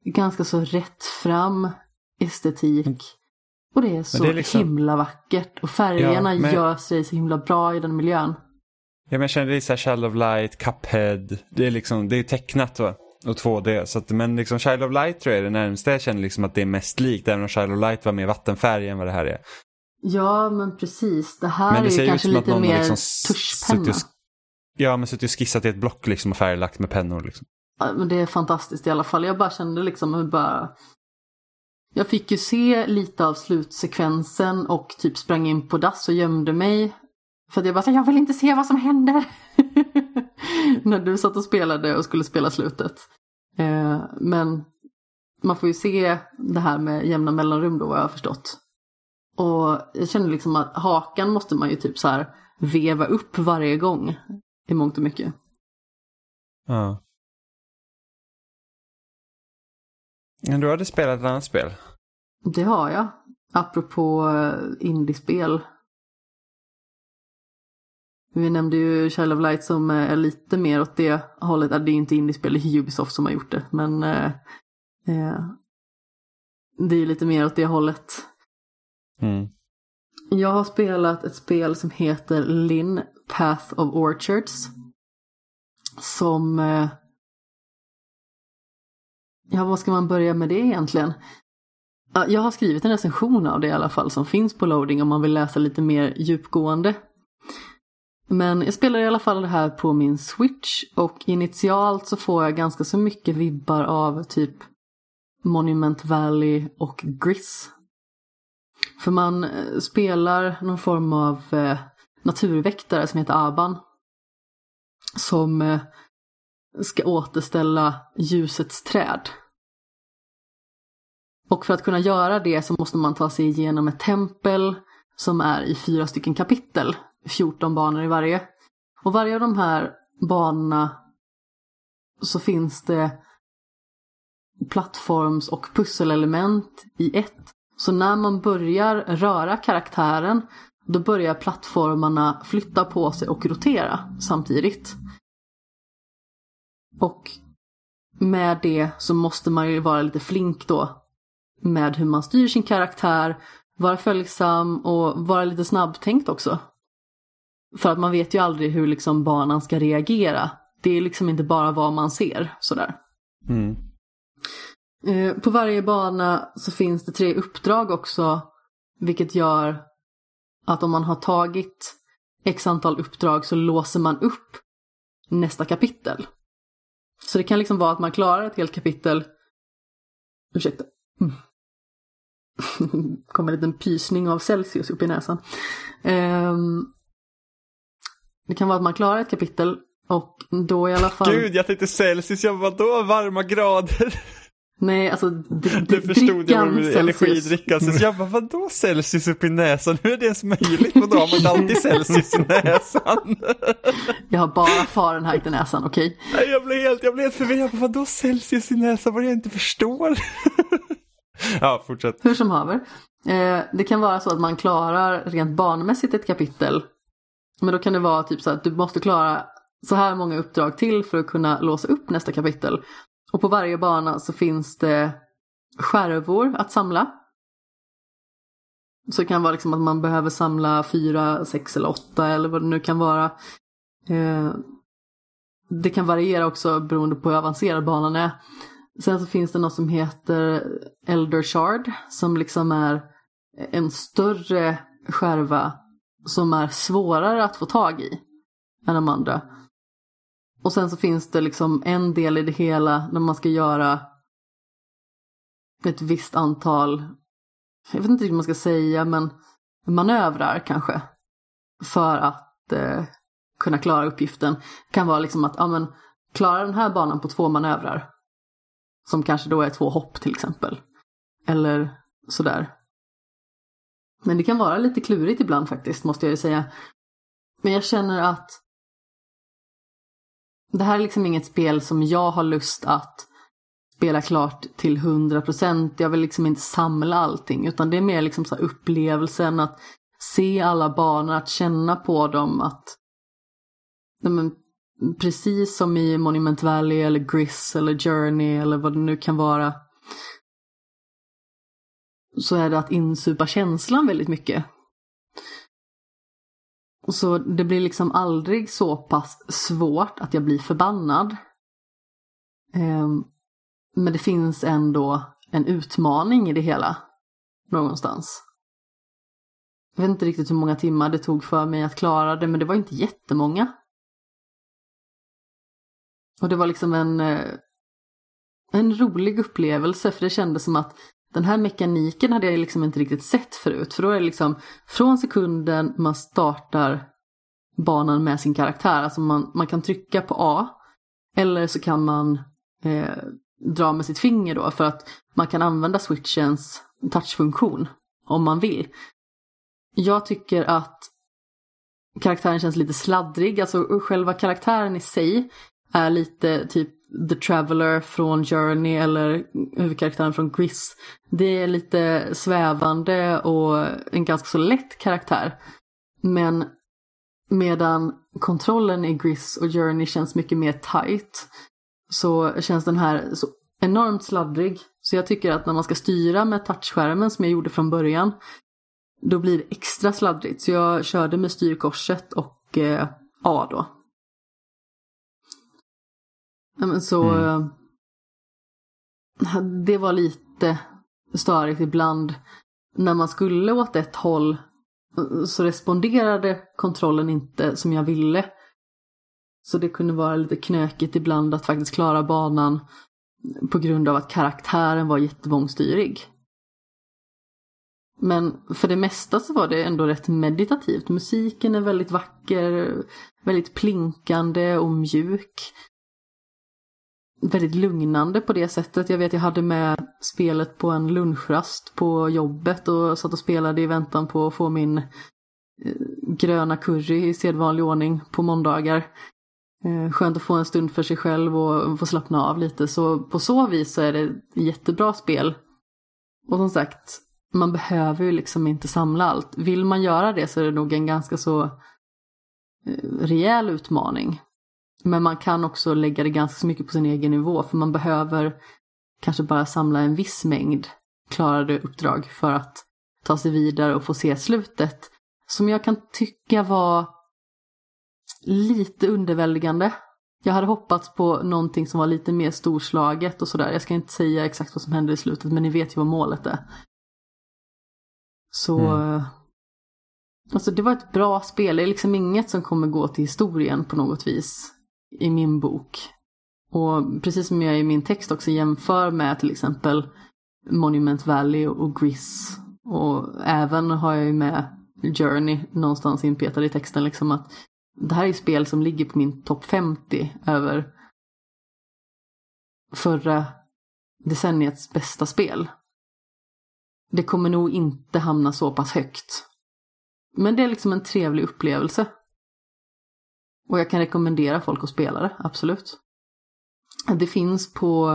ganska så rätt fram estetik. Och det är så det är liksom- himla vackert och färgerna Ja, men- gör sig så himla bra i den miljön. Ja, men jag känner det är så här Shadow of Light, Cuphead. Det är liksom, det är tecknat va? och 2D. Så att, men liksom Child of Light tror jag är det närmaste jag känner liksom att det är mest likt. Även om Child of Light var mer vattenfärg än vad det här är. Ja, men precis. Det här Men det är ju kanske lite mer liksom tuschpenna. Ja, men suttit och skissat i ett block liksom och färglagt med pennor. Liksom. Ja, men det är fantastiskt i alla fall. Jag bara kände liksom hur bara... Jag fick ju se lite av slutsekvensen och typ sprang in på dass och gömde mig. För jag bara sa, jag vill inte se vad som händer. När du satt och spelade och skulle spela slutet. Eh, men man får ju se det här med jämna mellanrum då vad jag har förstått. Och jag kände liksom att hakan måste man ju typ så här veva upp varje gång. I mångt och mycket. Ja. Men du hade spelat ett annat spel? Det har jag. Apropå eh, indiespel. Vi nämnde ju Child of Light som är lite mer åt det hållet. Ja, Det är inte indiespel, det är Ubisoft som har gjort det. Men eh, eh, det är lite mer åt det hållet. Mm. Jag har spelat ett spel som heter Lin Path of Orchards. Som... Eh, ja, vad ska man börja med det egentligen? Ja, Jag har skrivit en recension av det i alla fall som finns på loading om man vill läsa lite mer djupgående. Men jag spelar i alla fall det här på min switch och initialt så får jag ganska så mycket vibbar av typ Monument Valley och Gris. För man eh, spelar någon form av eh, naturväktare som heter Aban. Som eh, ska återställa ljusets träd. Och för att kunna göra det så måste man ta sig igenom ett tempel som är i fyra stycken kapitel. 14 banor i varje. Och varje av de här banorna så finns det plattforms och pusselelement i ett. Så när man börjar röra karaktären då börjar plattformarna flytta på sig och rotera samtidigt. Och med det så måste man ju vara lite flink då med hur man styr sin karaktär, vara följsam och vara lite snabbtänkt också. För att man vet ju aldrig hur liksom banan ska reagera. Det är liksom inte bara vad man ser sådär. Mm. Eh, På varje bana så finns det tre uppdrag också, vilket gör att om man har tagit x antal uppdrag så låser man upp nästa kapitel. Så det kan liksom vara att man klarar ett helt kapitel. Ursäkta. Mm. kom en liten pysning av Celsius upp i näsan. Ehm, det kan vara att man klarar ett kapitel och då i alla fall... Gud, jag tänkte Celsius, jag var då varma grader. Nej, alltså dr- Det förstod jag drickan med Celsius. energidricka. Så jag bara, vadå Celsius upp i näsan? Hur är det ens möjligt? Vadå, har man alltid Celsius i näsan? Jag har bara Fahrenheit i näsan, okej? Nej, jag blev helt, jag blev helt förvirrad. Jag bara, vadå Celsius i näsan? Vad jag inte förstår. ja, fortsätt. Hur som haver. Eh, det kan vara så att man klarar rent banmässigt ett kapitel. Men då kan det vara typ så att du måste klara så här många uppdrag till för att kunna låsa upp nästa kapitel. Och på varje bana så finns det skärvor att samla. Så det kan vara liksom att man behöver samla fyra, sex eller åtta eller vad det nu kan vara. Eh, det kan variera också beroende på hur avancerad banan är. Sen så finns det något som heter Elder Shard som liksom är en större skärva som är svårare att få tag i än de andra. Och sen så finns det liksom en del i det hela när man ska göra ett visst antal, jag vet inte riktigt vad man ska säga, men manövrar kanske. För att eh, kunna klara uppgiften. Det kan vara liksom att, ja men, klara den här banan på två manövrar. Som kanske då är två hopp till exempel. Eller sådär. Men det kan vara lite klurigt ibland faktiskt, måste jag ju säga. Men jag känner att det här är liksom inget spel som jag har lust att spela klart till 100%. Jag vill liksom inte samla allting, utan det är mer liksom så här upplevelsen att se alla banor, att känna på dem, att Nej, men, precis som i Monument Valley eller Gris eller Journey eller vad det nu kan vara så är det att insupa känslan väldigt mycket. Så det blir liksom aldrig så pass svårt att jag blir förbannad. Ehm, men det finns ändå en utmaning i det hela. Någonstans. Jag vet inte riktigt hur många timmar det tog för mig att klara det, men det var inte jättemånga. Och det var liksom en, eh, en rolig upplevelse, för det kändes som att den här mekaniken hade jag liksom inte riktigt sett förut. För då är det liksom från sekunden man startar banan med sin karaktär, alltså man, man kan trycka på A, eller så kan man eh, dra med sitt finger då, för att man kan använda switchens touchfunktion om man vill. Jag tycker att karaktären känns lite sladdrig, alltså själva karaktären i sig är lite typ The Traveller från Journey eller huvudkaraktären från Gris. Det är lite svävande och en ganska så lätt karaktär. Men medan kontrollen i Gris och Journey känns mycket mer tight så känns den här så enormt sladdrig. Så jag tycker att när man ska styra med touchskärmen som jag gjorde från början då blir det extra sladdrigt. Så jag körde med styrkorset och eh, A då. Men så mm. Eh, det var lite störigt ibland. När man skulle åt ett håll så responderade kontrollen inte som jag ville. Så det kunde vara lite knökigt ibland att faktiskt klara banan på grund av att karaktären var jättemångstyrig. Men för det mesta så var det ändå rätt meditativt. Musiken är väldigt vacker, väldigt plinkande och mjuk. Väldigt lugnande på det sättet. Jag vet jag hade med spelet på en lunchrast på jobbet och satt och spelade i väntan på att få min eh, gröna curry i sedvanlig ordning på måndagar. Eh, skönt att få en stund för sig själv och få slappna av lite. Så på så vis så är det ett jättebra spel. Och som sagt, man behöver ju liksom inte samla allt. Vill man göra det så är det nog en ganska så eh, rejäl utmaning. Men man kan också lägga det ganska mycket på sin egen nivå för man behöver kanske bara samla en viss mängd klarade uppdrag för att ta sig vidare och få se slutet. Som jag kan tycka var lite underväldigande. Jag hade hoppats på någonting som var lite mer storslaget och sådär. Jag ska inte säga exakt vad som händer i slutet men ni vet ju vad målet är. Så... Mm. Alltså det var ett bra spel. Det är liksom inget som kommer gå till historien på något vis. I min bok. Och precis som jag i min text också jämför med till exempel Monument Valley och Gris. Och även har jag ju med Journey någonstans inpetad i texten liksom att det här är spel som ligger på min topp 50 över förra decenniets bästa spel. Det kommer nog inte hamna så pass högt. Men det är liksom en trevlig upplevelse. Och jag kan rekommendera folk att spela det, absolut. Det finns på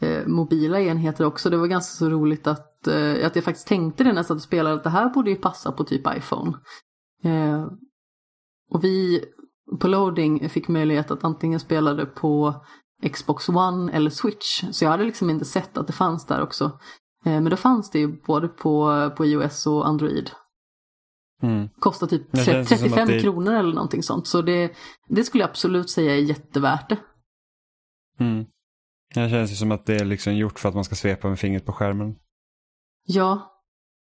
eh, mobila enheter också. Det var ganska så roligt att, eh, att jag faktiskt tänkte det när jag satt och spelade att det här borde ju passa på typ iPhone. Eh, och vi på loading fick möjlighet att antingen spela det på Xbox One eller Switch. Så jag hade liksom inte sett att det fanns där också. Eh, men då fanns det ju både på, på iOS och Android. Mm. Kostar typ 35 det... kronor eller någonting sånt. Så det, det skulle jag absolut säga är jättevärt det. Mm. Det känns ju som att det är liksom gjort för att man ska svepa med fingret på skärmen. Ja.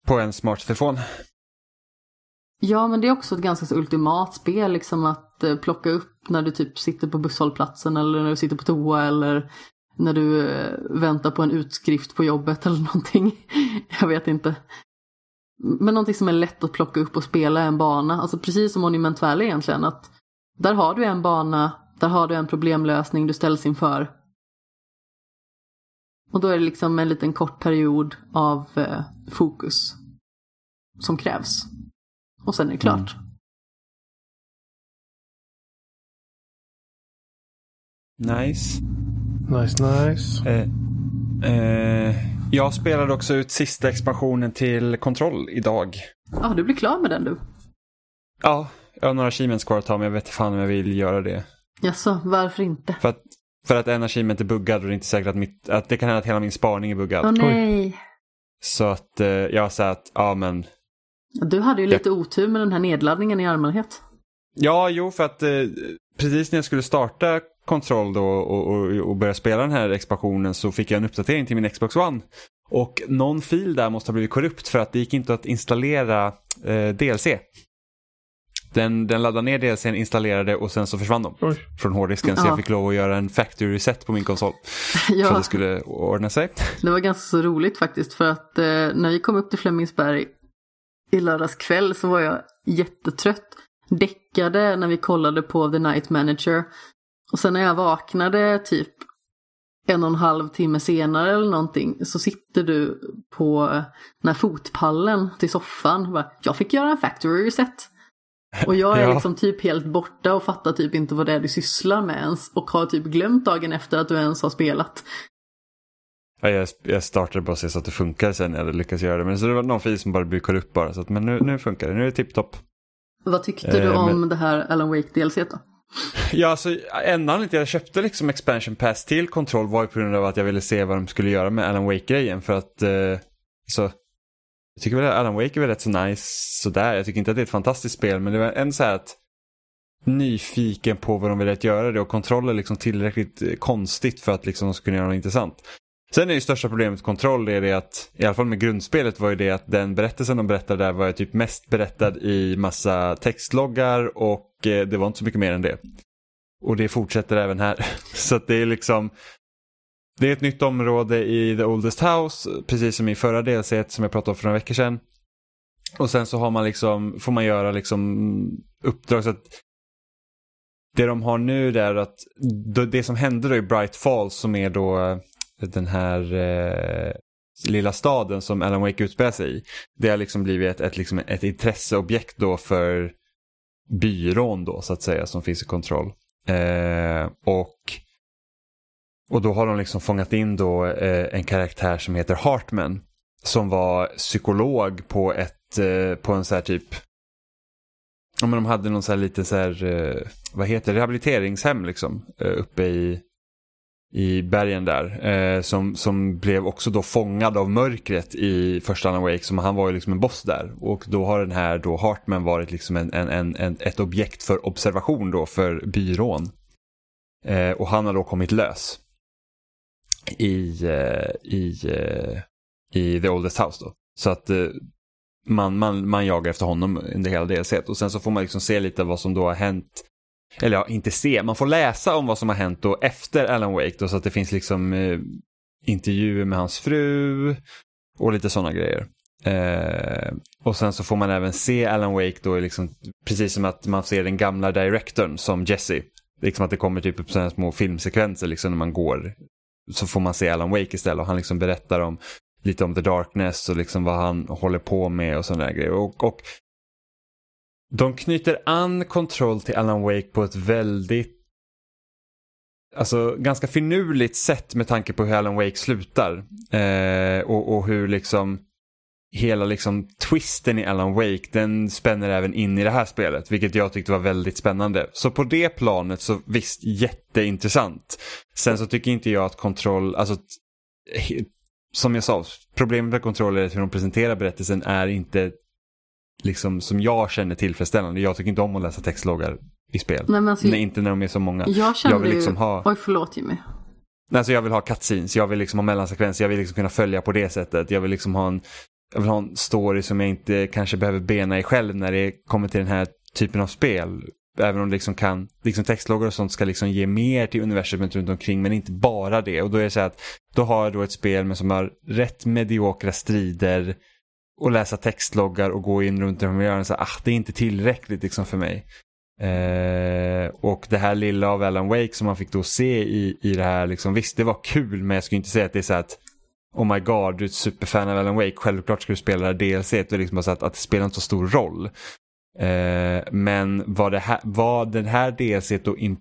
På en smarttelefon. Ja, men det är också ett ganska så ultimat spel liksom att eh, plocka upp när du typ sitter på busshållplatsen eller när du sitter på toa eller när du eh, väntar på en utskrift på jobbet eller någonting. Jag vet inte. Men någonting som är lätt att plocka upp och spela en bana. Alltså precis som Monument Valley egentligen. Att där har du en bana, där har du en problemlösning du ställs inför. Och då är det liksom en liten kort period av eh, fokus som krävs. Och sen är det klart. Mm. Nice. Nice, nice. Eh, eh, jag spelade också ut sista expansionen till Kontroll idag. Ja, ah, du blir klar med den du? Ja, jag har några achievements kvar att ta men jag vet inte fan om jag vill göra det. Jaså, varför inte? För att, för att en achievement är buggad och det är inte säkert att, mitt, att det kan hända att hela min spaning är buggad. Åh oh, nej. Så att eh, jag sa att, ja men. Du hade ju jag... lite otur med den här nedladdningen i allmänhet. Ja, jo för att eh, precis när jag skulle starta kontroll då och, och, och började spela den här expansionen så fick jag en uppdatering till min Xbox One. Och någon fil där måste ha blivit korrupt för att det gick inte att installera eh, DLC. Den, den laddade ner DLCn, installerade och sen så försvann de Oj. från hårddisken. Så Ja. jag fick lov att göra en factory reset på min konsol. För att Ja, det skulle ordna sig. det var ganska så roligt faktiskt för att eh, när vi kom upp till Flemingsberg i lördags kväll så var jag jättetrött. Däckade när vi kollade på The Night Manager. Och sen när jag vaknade typ en och en halv timme senare eller någonting så sitter du på eh, den här fotpallen till soffan. och Bara, jag fick göra en factory reset. Och jag är Ja. liksom typ helt borta och fattar typ inte vad det är du sysslar med ens. Och har typ glömt dagen efter att du ens har spelat. Ja, jag, jag startade bara så att det funkar sen när jag lyckats göra det. Men så det var någon fil som bara blev korrupt bara. Så att, men nu, nu funkar det, nu är det tipptopp. Vad tyckte du Eh, om det här Alan Wake DLC då? Ja, alltså enda anledningen till att jag köpte liksom expansion pass till kontroll var ju på grund av att jag ville se vad de skulle göra med Alan Wake-grejen. För att, eh, så, jag tycker väl att Alan Wake är väl rätt så nice sådär. Jag tycker inte att det är ett fantastiskt spel, men det var en så här att nyfiken på vad de ville göra det och kontroll är liksom tillräckligt eh, konstigt för att liksom de skulle kunna göra något intressant. Sen är ju största problemet med kontroll är det att, i alla fall med grundspelet var ju det att den berättelsen de berättade där var ju typ mest berättad i massa textloggar och Eh, det var inte så mycket mer än det. Och det fortsätter även här. Så att det är liksom Det är ett nytt område i The Oldest House, precis som i förra DLC som jag pratade om för några veckor sedan. Och sen så har man liksom, får man göra liksom uppdrag så att det de har nu är att det som hände då i Bright Falls som är då eh, den här eh, lilla staden som Alan Wake utspelar sig i. Det har liksom blivit ett, ett, liksom ett intresseobjekt då för byrån då så att säga som finns i kontroll. Eh, och, och då har de liksom fångat in då eh, en karaktär som heter Hartman. Som var psykolog på ett, eh, på en så här typ Ja men de hade någon så här lite så här, eh, vad heter det, rehabiliteringshem liksom. Eh, uppe i, i bergen där. Eh, som, som blev också då fångad av mörkret i första Alan Wake. Som han var ju liksom en boss där. Och då har den här då Hartman varit liksom en, en, en, en, ett objekt för observation då för byrån. Eh, och han har då kommit lös. I, eh, i, eh, i The Oldest House då. Så att eh, man, man, man jagar efter honom under hela DLC. Och sen så får man liksom se lite vad som då har hänt. Eller ja, inte se, man får läsa om vad som har hänt då efter Alan Wake. Då, så att det finns liksom eh, intervjuer med hans fru och lite sådana grejer. Eh, och sen så får man även se Alan Wake då, liksom, precis som att man ser den gamla directorn som Jesse. Liksom att det kommer typ upp sådana små filmsekvenser liksom när man går. Så får man se Alan Wake istället och han liksom berättar om lite om The Darkness och liksom vad han håller på med och sådana där grejer. Och, och de knyter an kontroll till Alan Wake på ett väldigt Alltså ganska finurligt sätt med tanke på hur Alan Wake slutar. Eh, och, och hur liksom hela liksom twisten i Alan Wake den spänner även in i det här spelet. Vilket jag tyckte var väldigt spännande. Så på det planet så visst jätteintressant. Sen så tycker inte jag att kontroll, alltså som jag sa, problemet med kontroll är att hur de presenterar berättelsen är inte liksom som jag känner tillfredsställande. Jag tycker inte om att läsa textloggar i spel. Nej, men alltså, Nej, inte när de är så många. jag kände jag vill ju... liksom ha- Oj, förlåt Jimmy. Nej, Alltså jag vill ha cutscenes, jag vill liksom ha mellansekvenser, jag vill liksom kunna följa på det sättet. Jag vill liksom ha en, jag vill ha en story som jag inte kanske behöver bena i själv när det kommer till den här typen av spel. Även om liksom kan, liksom textloggar och sånt ska liksom ge mer till universumet runt omkring men inte bara det. Och då är det så att då har jag då ett spel med som har rätt mediokra strider och läsa textloggar och gå in runt i de miljöerna så ah, det är inte tillräckligt liksom för mig. Eh, och det här lilla av Alan Wake som man fick då se i, i det här, liksom, visst det var kul men jag skulle inte säga att det är så här att Oh my god, du är ett superfan av Alan Wake, självklart ska du spela det här DLC. Det är liksom bara så att, att det spelar inte så stor roll. Eh, men vad, det här, vad den här DLC då in,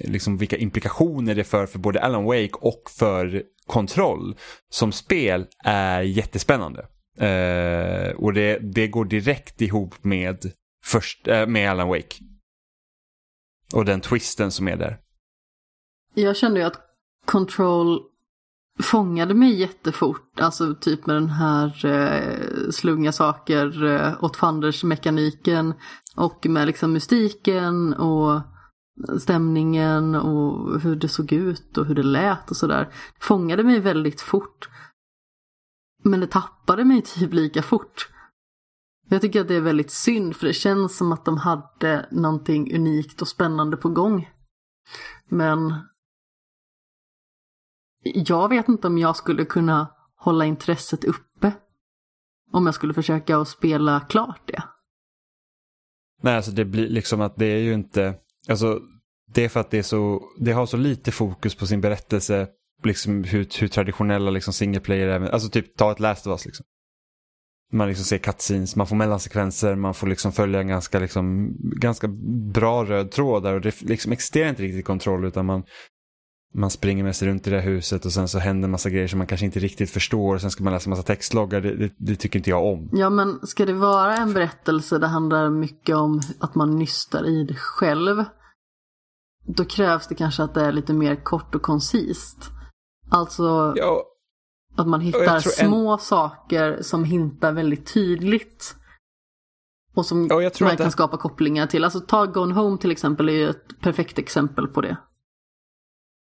liksom vilka implikationer det för för både Alan Wake och för kontroll. som spel är jättespännande. Eh, och det, det går direkt ihop med, först, eh, med Alan Wake. Och den twisten som är där. Jag kände ju att Control fångade mig jättefort. Alltså typ med den här eh, slunga saker eh, åt fanders mekaniken och med liksom mystiken och stämningen och hur det såg ut och hur det lät och sådär. Fångade mig väldigt fort. Men det tappade mig typ lika fort. Jag tycker att det är väldigt synd för det känns som att de hade någonting unikt och spännande på gång. Men jag vet inte om jag skulle kunna hålla intresset uppe. Om jag skulle försöka att spela klart det. Nej, alltså det blir liksom att det är ju inte, alltså det är för att det är så, det har så lite fokus på sin berättelse, liksom hur, hur traditionella liksom single player är, alltså typ ta ett Last of Us liksom. Man liksom ser cutscenes, man får mellansekvenser, man får liksom följa en ganska, liksom, ganska bra röd tråd där och det liksom existerar inte riktigt kontroll utan man, man springer med sig runt i det här huset och sen så händer massa grejer som man kanske inte riktigt förstår och sen ska man läsa massa textloggar. Det, det, det, tycker inte jag om. Ja men ska det vara en berättelse det handlar mycket om att man nystar i det själv. Då krävs det kanske att det är lite mer kort och koncist. Alltså ja. att man hittar små en... saker som hintar väldigt tydligt. Och som ja, man kan det... skapa kopplingar till. Alltså ta Gone Home till exempel är ju ett perfekt exempel på det.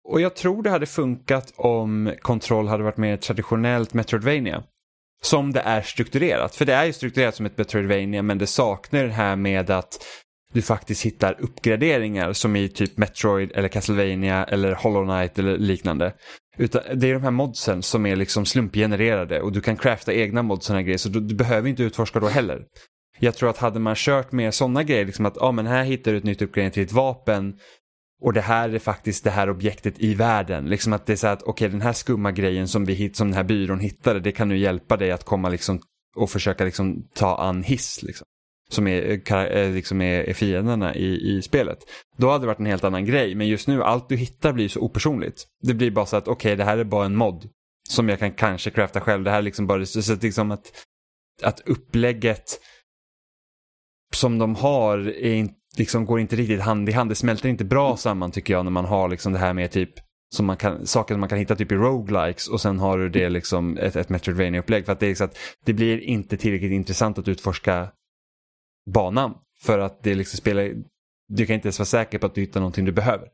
Och jag tror det hade funkat om Control hade varit mer traditionellt Metroidvania. Som det är strukturerat. För det är ju strukturerat som ett Metroidvania men det saknar det här med att du faktiskt hittar uppgraderingar som i typ Metroid eller Castlevania eller Hollow Knight eller liknande. Utan det är de här modsen som är liksom slumpgenererade och du kan crafta egna mods och grejer så du, du, behöver inte utforska då heller. Jag tror att hade man kört med sådana grejer, liksom att ah, men här hittar du ett nytt uppgradering till ett vapen och det här är faktiskt det här objektet i världen. Liksom att det är så att okej okay, den här skumma grejen som, vi hit, som den här byrån hittade det kan nu hjälpa dig att komma liksom och försöka liksom ta an hiss. Liksom, som är, eh, eh, liksom är, är fienderna i, i spelet. Då hade det varit en helt annan grej men just nu allt du hittar blir så opersonligt. Det blir bara så att okej okay, det här är bara en mod som jag kan kanske crafta själv. Det här är liksom bara så att, liksom att, att upplägget som de har är inte liksom går inte riktigt hand i hand. Det smälter inte bra samman tycker jag när man har liksom det här med typ som man kan, saker som man kan hitta typ i roguelikes och sen har du det liksom ett, ett Metroidvania-upplägg. För att det, är så att det blir inte tillräckligt intressant att utforska banan. För att det liksom spelar, du kan inte ens vara säker på att du hittar någonting du behöver.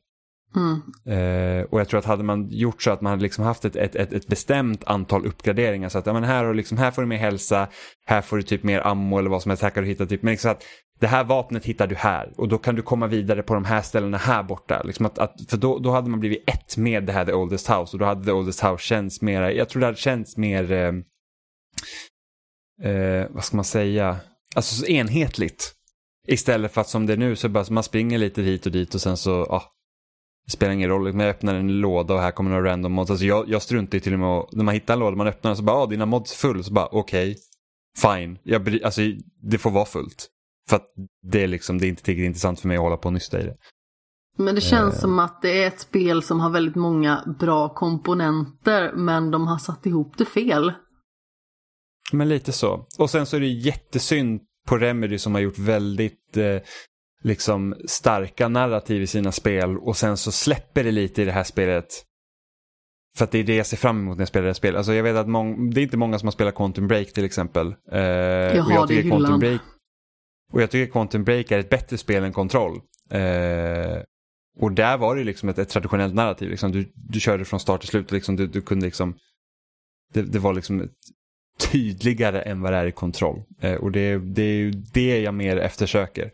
Mm. Uh, och jag tror att hade man gjort så att man hade liksom haft ett, ett, ett, ett bestämt antal uppgraderingar så att ja, men här, har liksom, här får du mer hälsa, här får du typ mer ammo eller vad som helst, här kan du hitta typ, men liksom att det här vapnet hittar du här och då kan du komma vidare på de här ställena här borta. Liksom att, att, för då, då hade man blivit ett med det här The Oldest House och då hade The Oldest House känts mer, jag tror det hade känts mer, eh, eh, vad ska man säga, alltså så enhetligt. Istället för att som det är nu så bara man springer lite hit och dit och sen så, ja, det spelar ingen roll, men jag öppnar en låda och här kommer några random mods. Alltså jag, jag struntar till och med när man hittar en låda, man öppnar den så bara, ja dina mods full, så bara okej, okay, fine, jag, alltså det får vara fullt. För att det är liksom, det är inte tillräckligt intressant för mig att hålla på och nysta i det. Men det känns eh. som att det är ett spel som har väldigt många bra komponenter men de har satt ihop det fel. Men lite så. Och sen så är det jättesynd på Remedy som har gjort väldigt eh, liksom starka narrativ i sina spel och sen så släpper det lite i det här spelet. För att det är det jag ser fram emot när jag spelar det här spelet. Alltså jag vet att det är inte många som har spelat Quantum Break till exempel. Eh, jag har det i hyllan. Quantum Break, och jag tycker Quantum Break är ett bättre spel än Control. Eh, och där var det liksom ett, ett traditionellt narrativ. Liksom. Du, du körde från start till slut. Liksom, du, du kunde liksom, det, det var liksom tydligare än vad det är i kontroll. Eh, och det, det är ju det jag mer eftersöker.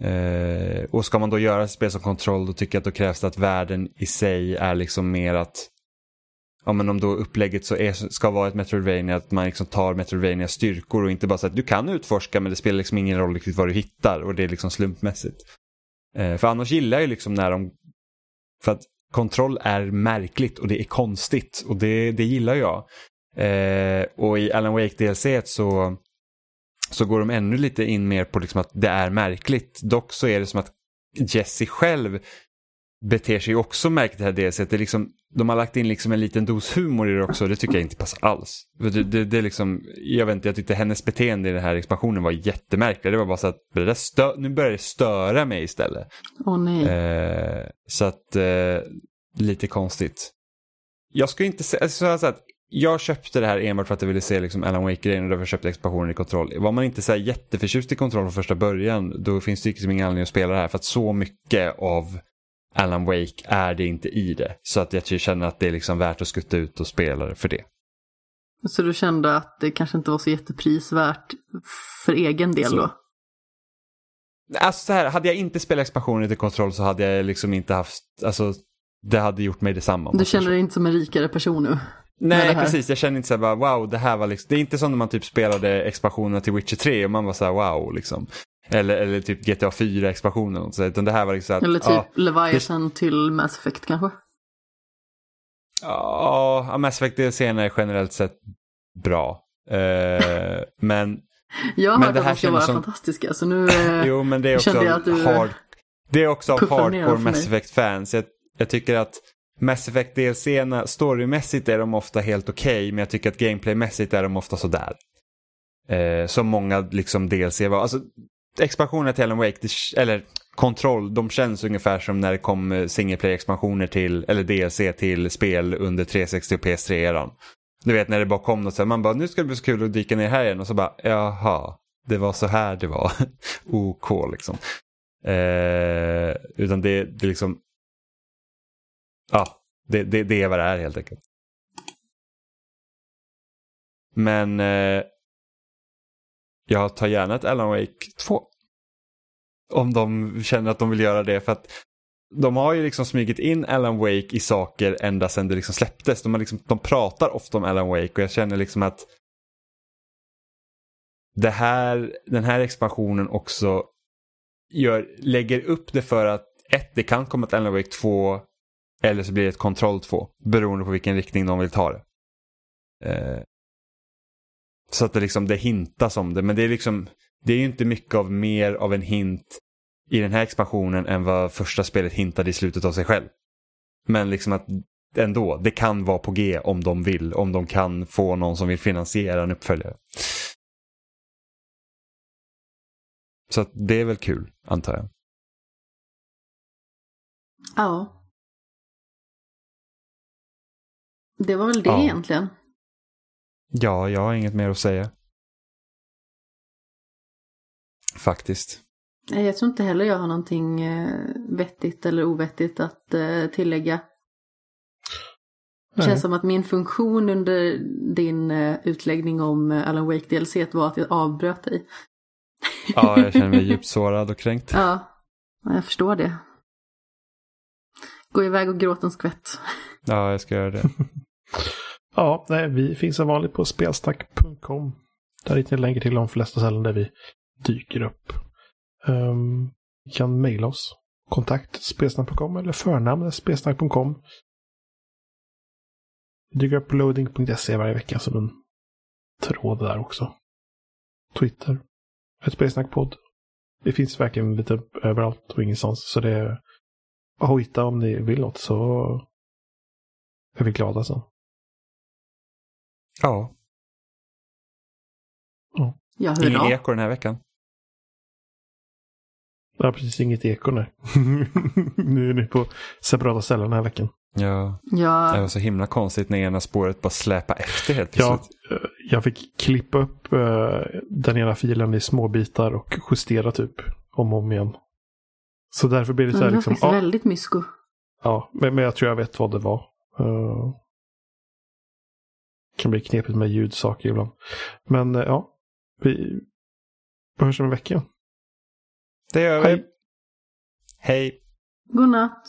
Eh, och ska man då göra ett spel som kontroll då tycker jag att då krävs det att världen i sig är liksom mer att ja, men om då upplägget så är, ska vara ett Metroidvania, att man liksom tar Metroidvania styrkor och inte bara så att du kan utforska men det spelar liksom ingen roll riktigt vad du hittar och det är liksom slumpmässigt. Eh, för annars gillar jag liksom när de, för att kontroll är märkligt och det är konstigt och det, det gillar jag. Eh, och i Alan Wake DLC så, så går de ännu lite in mer på liksom att det är märkligt. Dock så är det som att Jesse själv beter sig också märkligt det här DLC. Det är liksom, de har lagt in liksom en liten dos humor i det också det tycker jag inte passar alls. Det, det, det är liksom, jag vet inte, jag tyckte hennes beteende i den här expansionen var jättemärkligt. Det var bara så att det stö, nu börjar det störa mig istället. Åh nej. Eh, så att, eh, lite konstigt. Jag skulle inte säga, så att jag köpte det här enbart för att jag ville se liksom Alan Wake-grejen och därför köpte jag expansionen i kontroll. Var man inte så här jätteförtjust i kontroll från första början då finns det liksom ingen anledning att spela det här för att så mycket av Alan Wake är det inte i det. Så att jag känner att det är liksom värt att skutta ut och spela det för det. Så du kände att det kanske inte var så jätteprisvärt för egen del Så. då? Alltså så här, hade jag inte spelat expansionen till kontroll så hade jag liksom inte haft, alltså det hade gjort mig detsamma. Du känner dig inte som en rikare person nu? Nej, det precis. Jag känner inte så här bara wow, det här var liksom, det är inte som när man typ spelade expansionerna till Witcher 3 och man var så här wow liksom. Eller, eller typ GTA 4 expansionen utan det här var liksom så att, Eller typ ja, Leviathan till Mass Effect kanske? Ja, Mass Effect DLCn är generellt sett bra. Eh, men, Jag har Men hört det att här de ska vara som- fantastiska så nu... eh, jo men det är också kände jag att du, hard, det är också av hardcore. Mass Effect-fans. Jag, jag tycker att Mass Effect DLCn, storymässigt är de ofta helt okej, men jag tycker att gameplaymässigt är de ofta sådär. Eh, som många liksom DLC var. Alltså, expansionen till Alan Wake, det, eller kontroll, de känns ungefär som när det kom eh, singleplay-expansioner till, eller DLC till spel under 360 och PS3-eran. Du vet när det bara kom något så här, man bara nu ska det bli så kul att dyka ner här igen och så bara jaha, det var så här det var. OK liksom. Eh, utan det, det liksom, ja, det, det, det är vad det är helt enkelt. Men eh, jag tar gärna ett Alan Wake 2. Om de känner att de vill göra det. För att de har ju liksom smugit in Alan Wake i saker ända sedan det liksom släpptes. De, har liksom, de pratar ofta om Alan Wake och jag känner liksom att det här, den här expansionen också gör, lägger upp det för att ett, det kan komma ett Alan Wake 2 eller så blir det ett kontroll 2 beroende på vilken riktning de vill ta det. Eh, så att det liksom det hintas om det men det är liksom det är ju inte mycket av mer av en hint i den här expansionen än vad första spelet hintade i slutet av sig själv. Men liksom att ändå, det kan vara på G om de vill, om de kan få någon som vill finansiera en uppföljare. Så att det är väl kul, antar jag. Ja. Det var väl det Ja. egentligen. Ja, jag har inget mer att säga. Faktiskt. Nej, Jag tror inte heller jag har någonting eh, vettigt eller ovettigt att eh, tillägga. Det känns som att min funktion under din eh, utläggning om Alan Wake DLC var att jag avbröt dig. Ja, jag känner mig djupt sårad och kränkt. Ja, ja, jag förstår det. Gå iväg och gråt en skvätt. Ja, jag ska göra det. Ja, nej, vi finns som vanligt på spelstack.com. Där hittar ni länkar till de flesta ställen där vi dyker upp. Um, ni kan mejla oss. Kontakt spelsnack.com eller förnamn spelsnack.com. Vi dyker upp på loading.se varje vecka som en tråd där också. Twitter. Ett spelsnackpodd. Det finns verkligen lite överallt och ingenstans. Så det är bara att hojta om ni vill något så är vi glada sen. Ja, Ja, ingen hurra. eko den här veckan. Ja, precis. Inget eko, nej. nu är ni på separata ställen den här veckan. Ja, det Ja, var så himla konstigt när ena spåret bara släpa efter helt Ja, plötsligt. eh, jag fick klippa upp eh, den ena filen i små bitar och justera typ om och om igen. Så därför blir det så det här var liksom. faktiskt Ja, väldigt mysko. ja men, men jag tror jag vet vad det var. Uh, kan bli knepigt med ljudsaker ibland. Men eh, ja, vi hörs om en vecka. Det gör vi. Hej. Hej. God natt.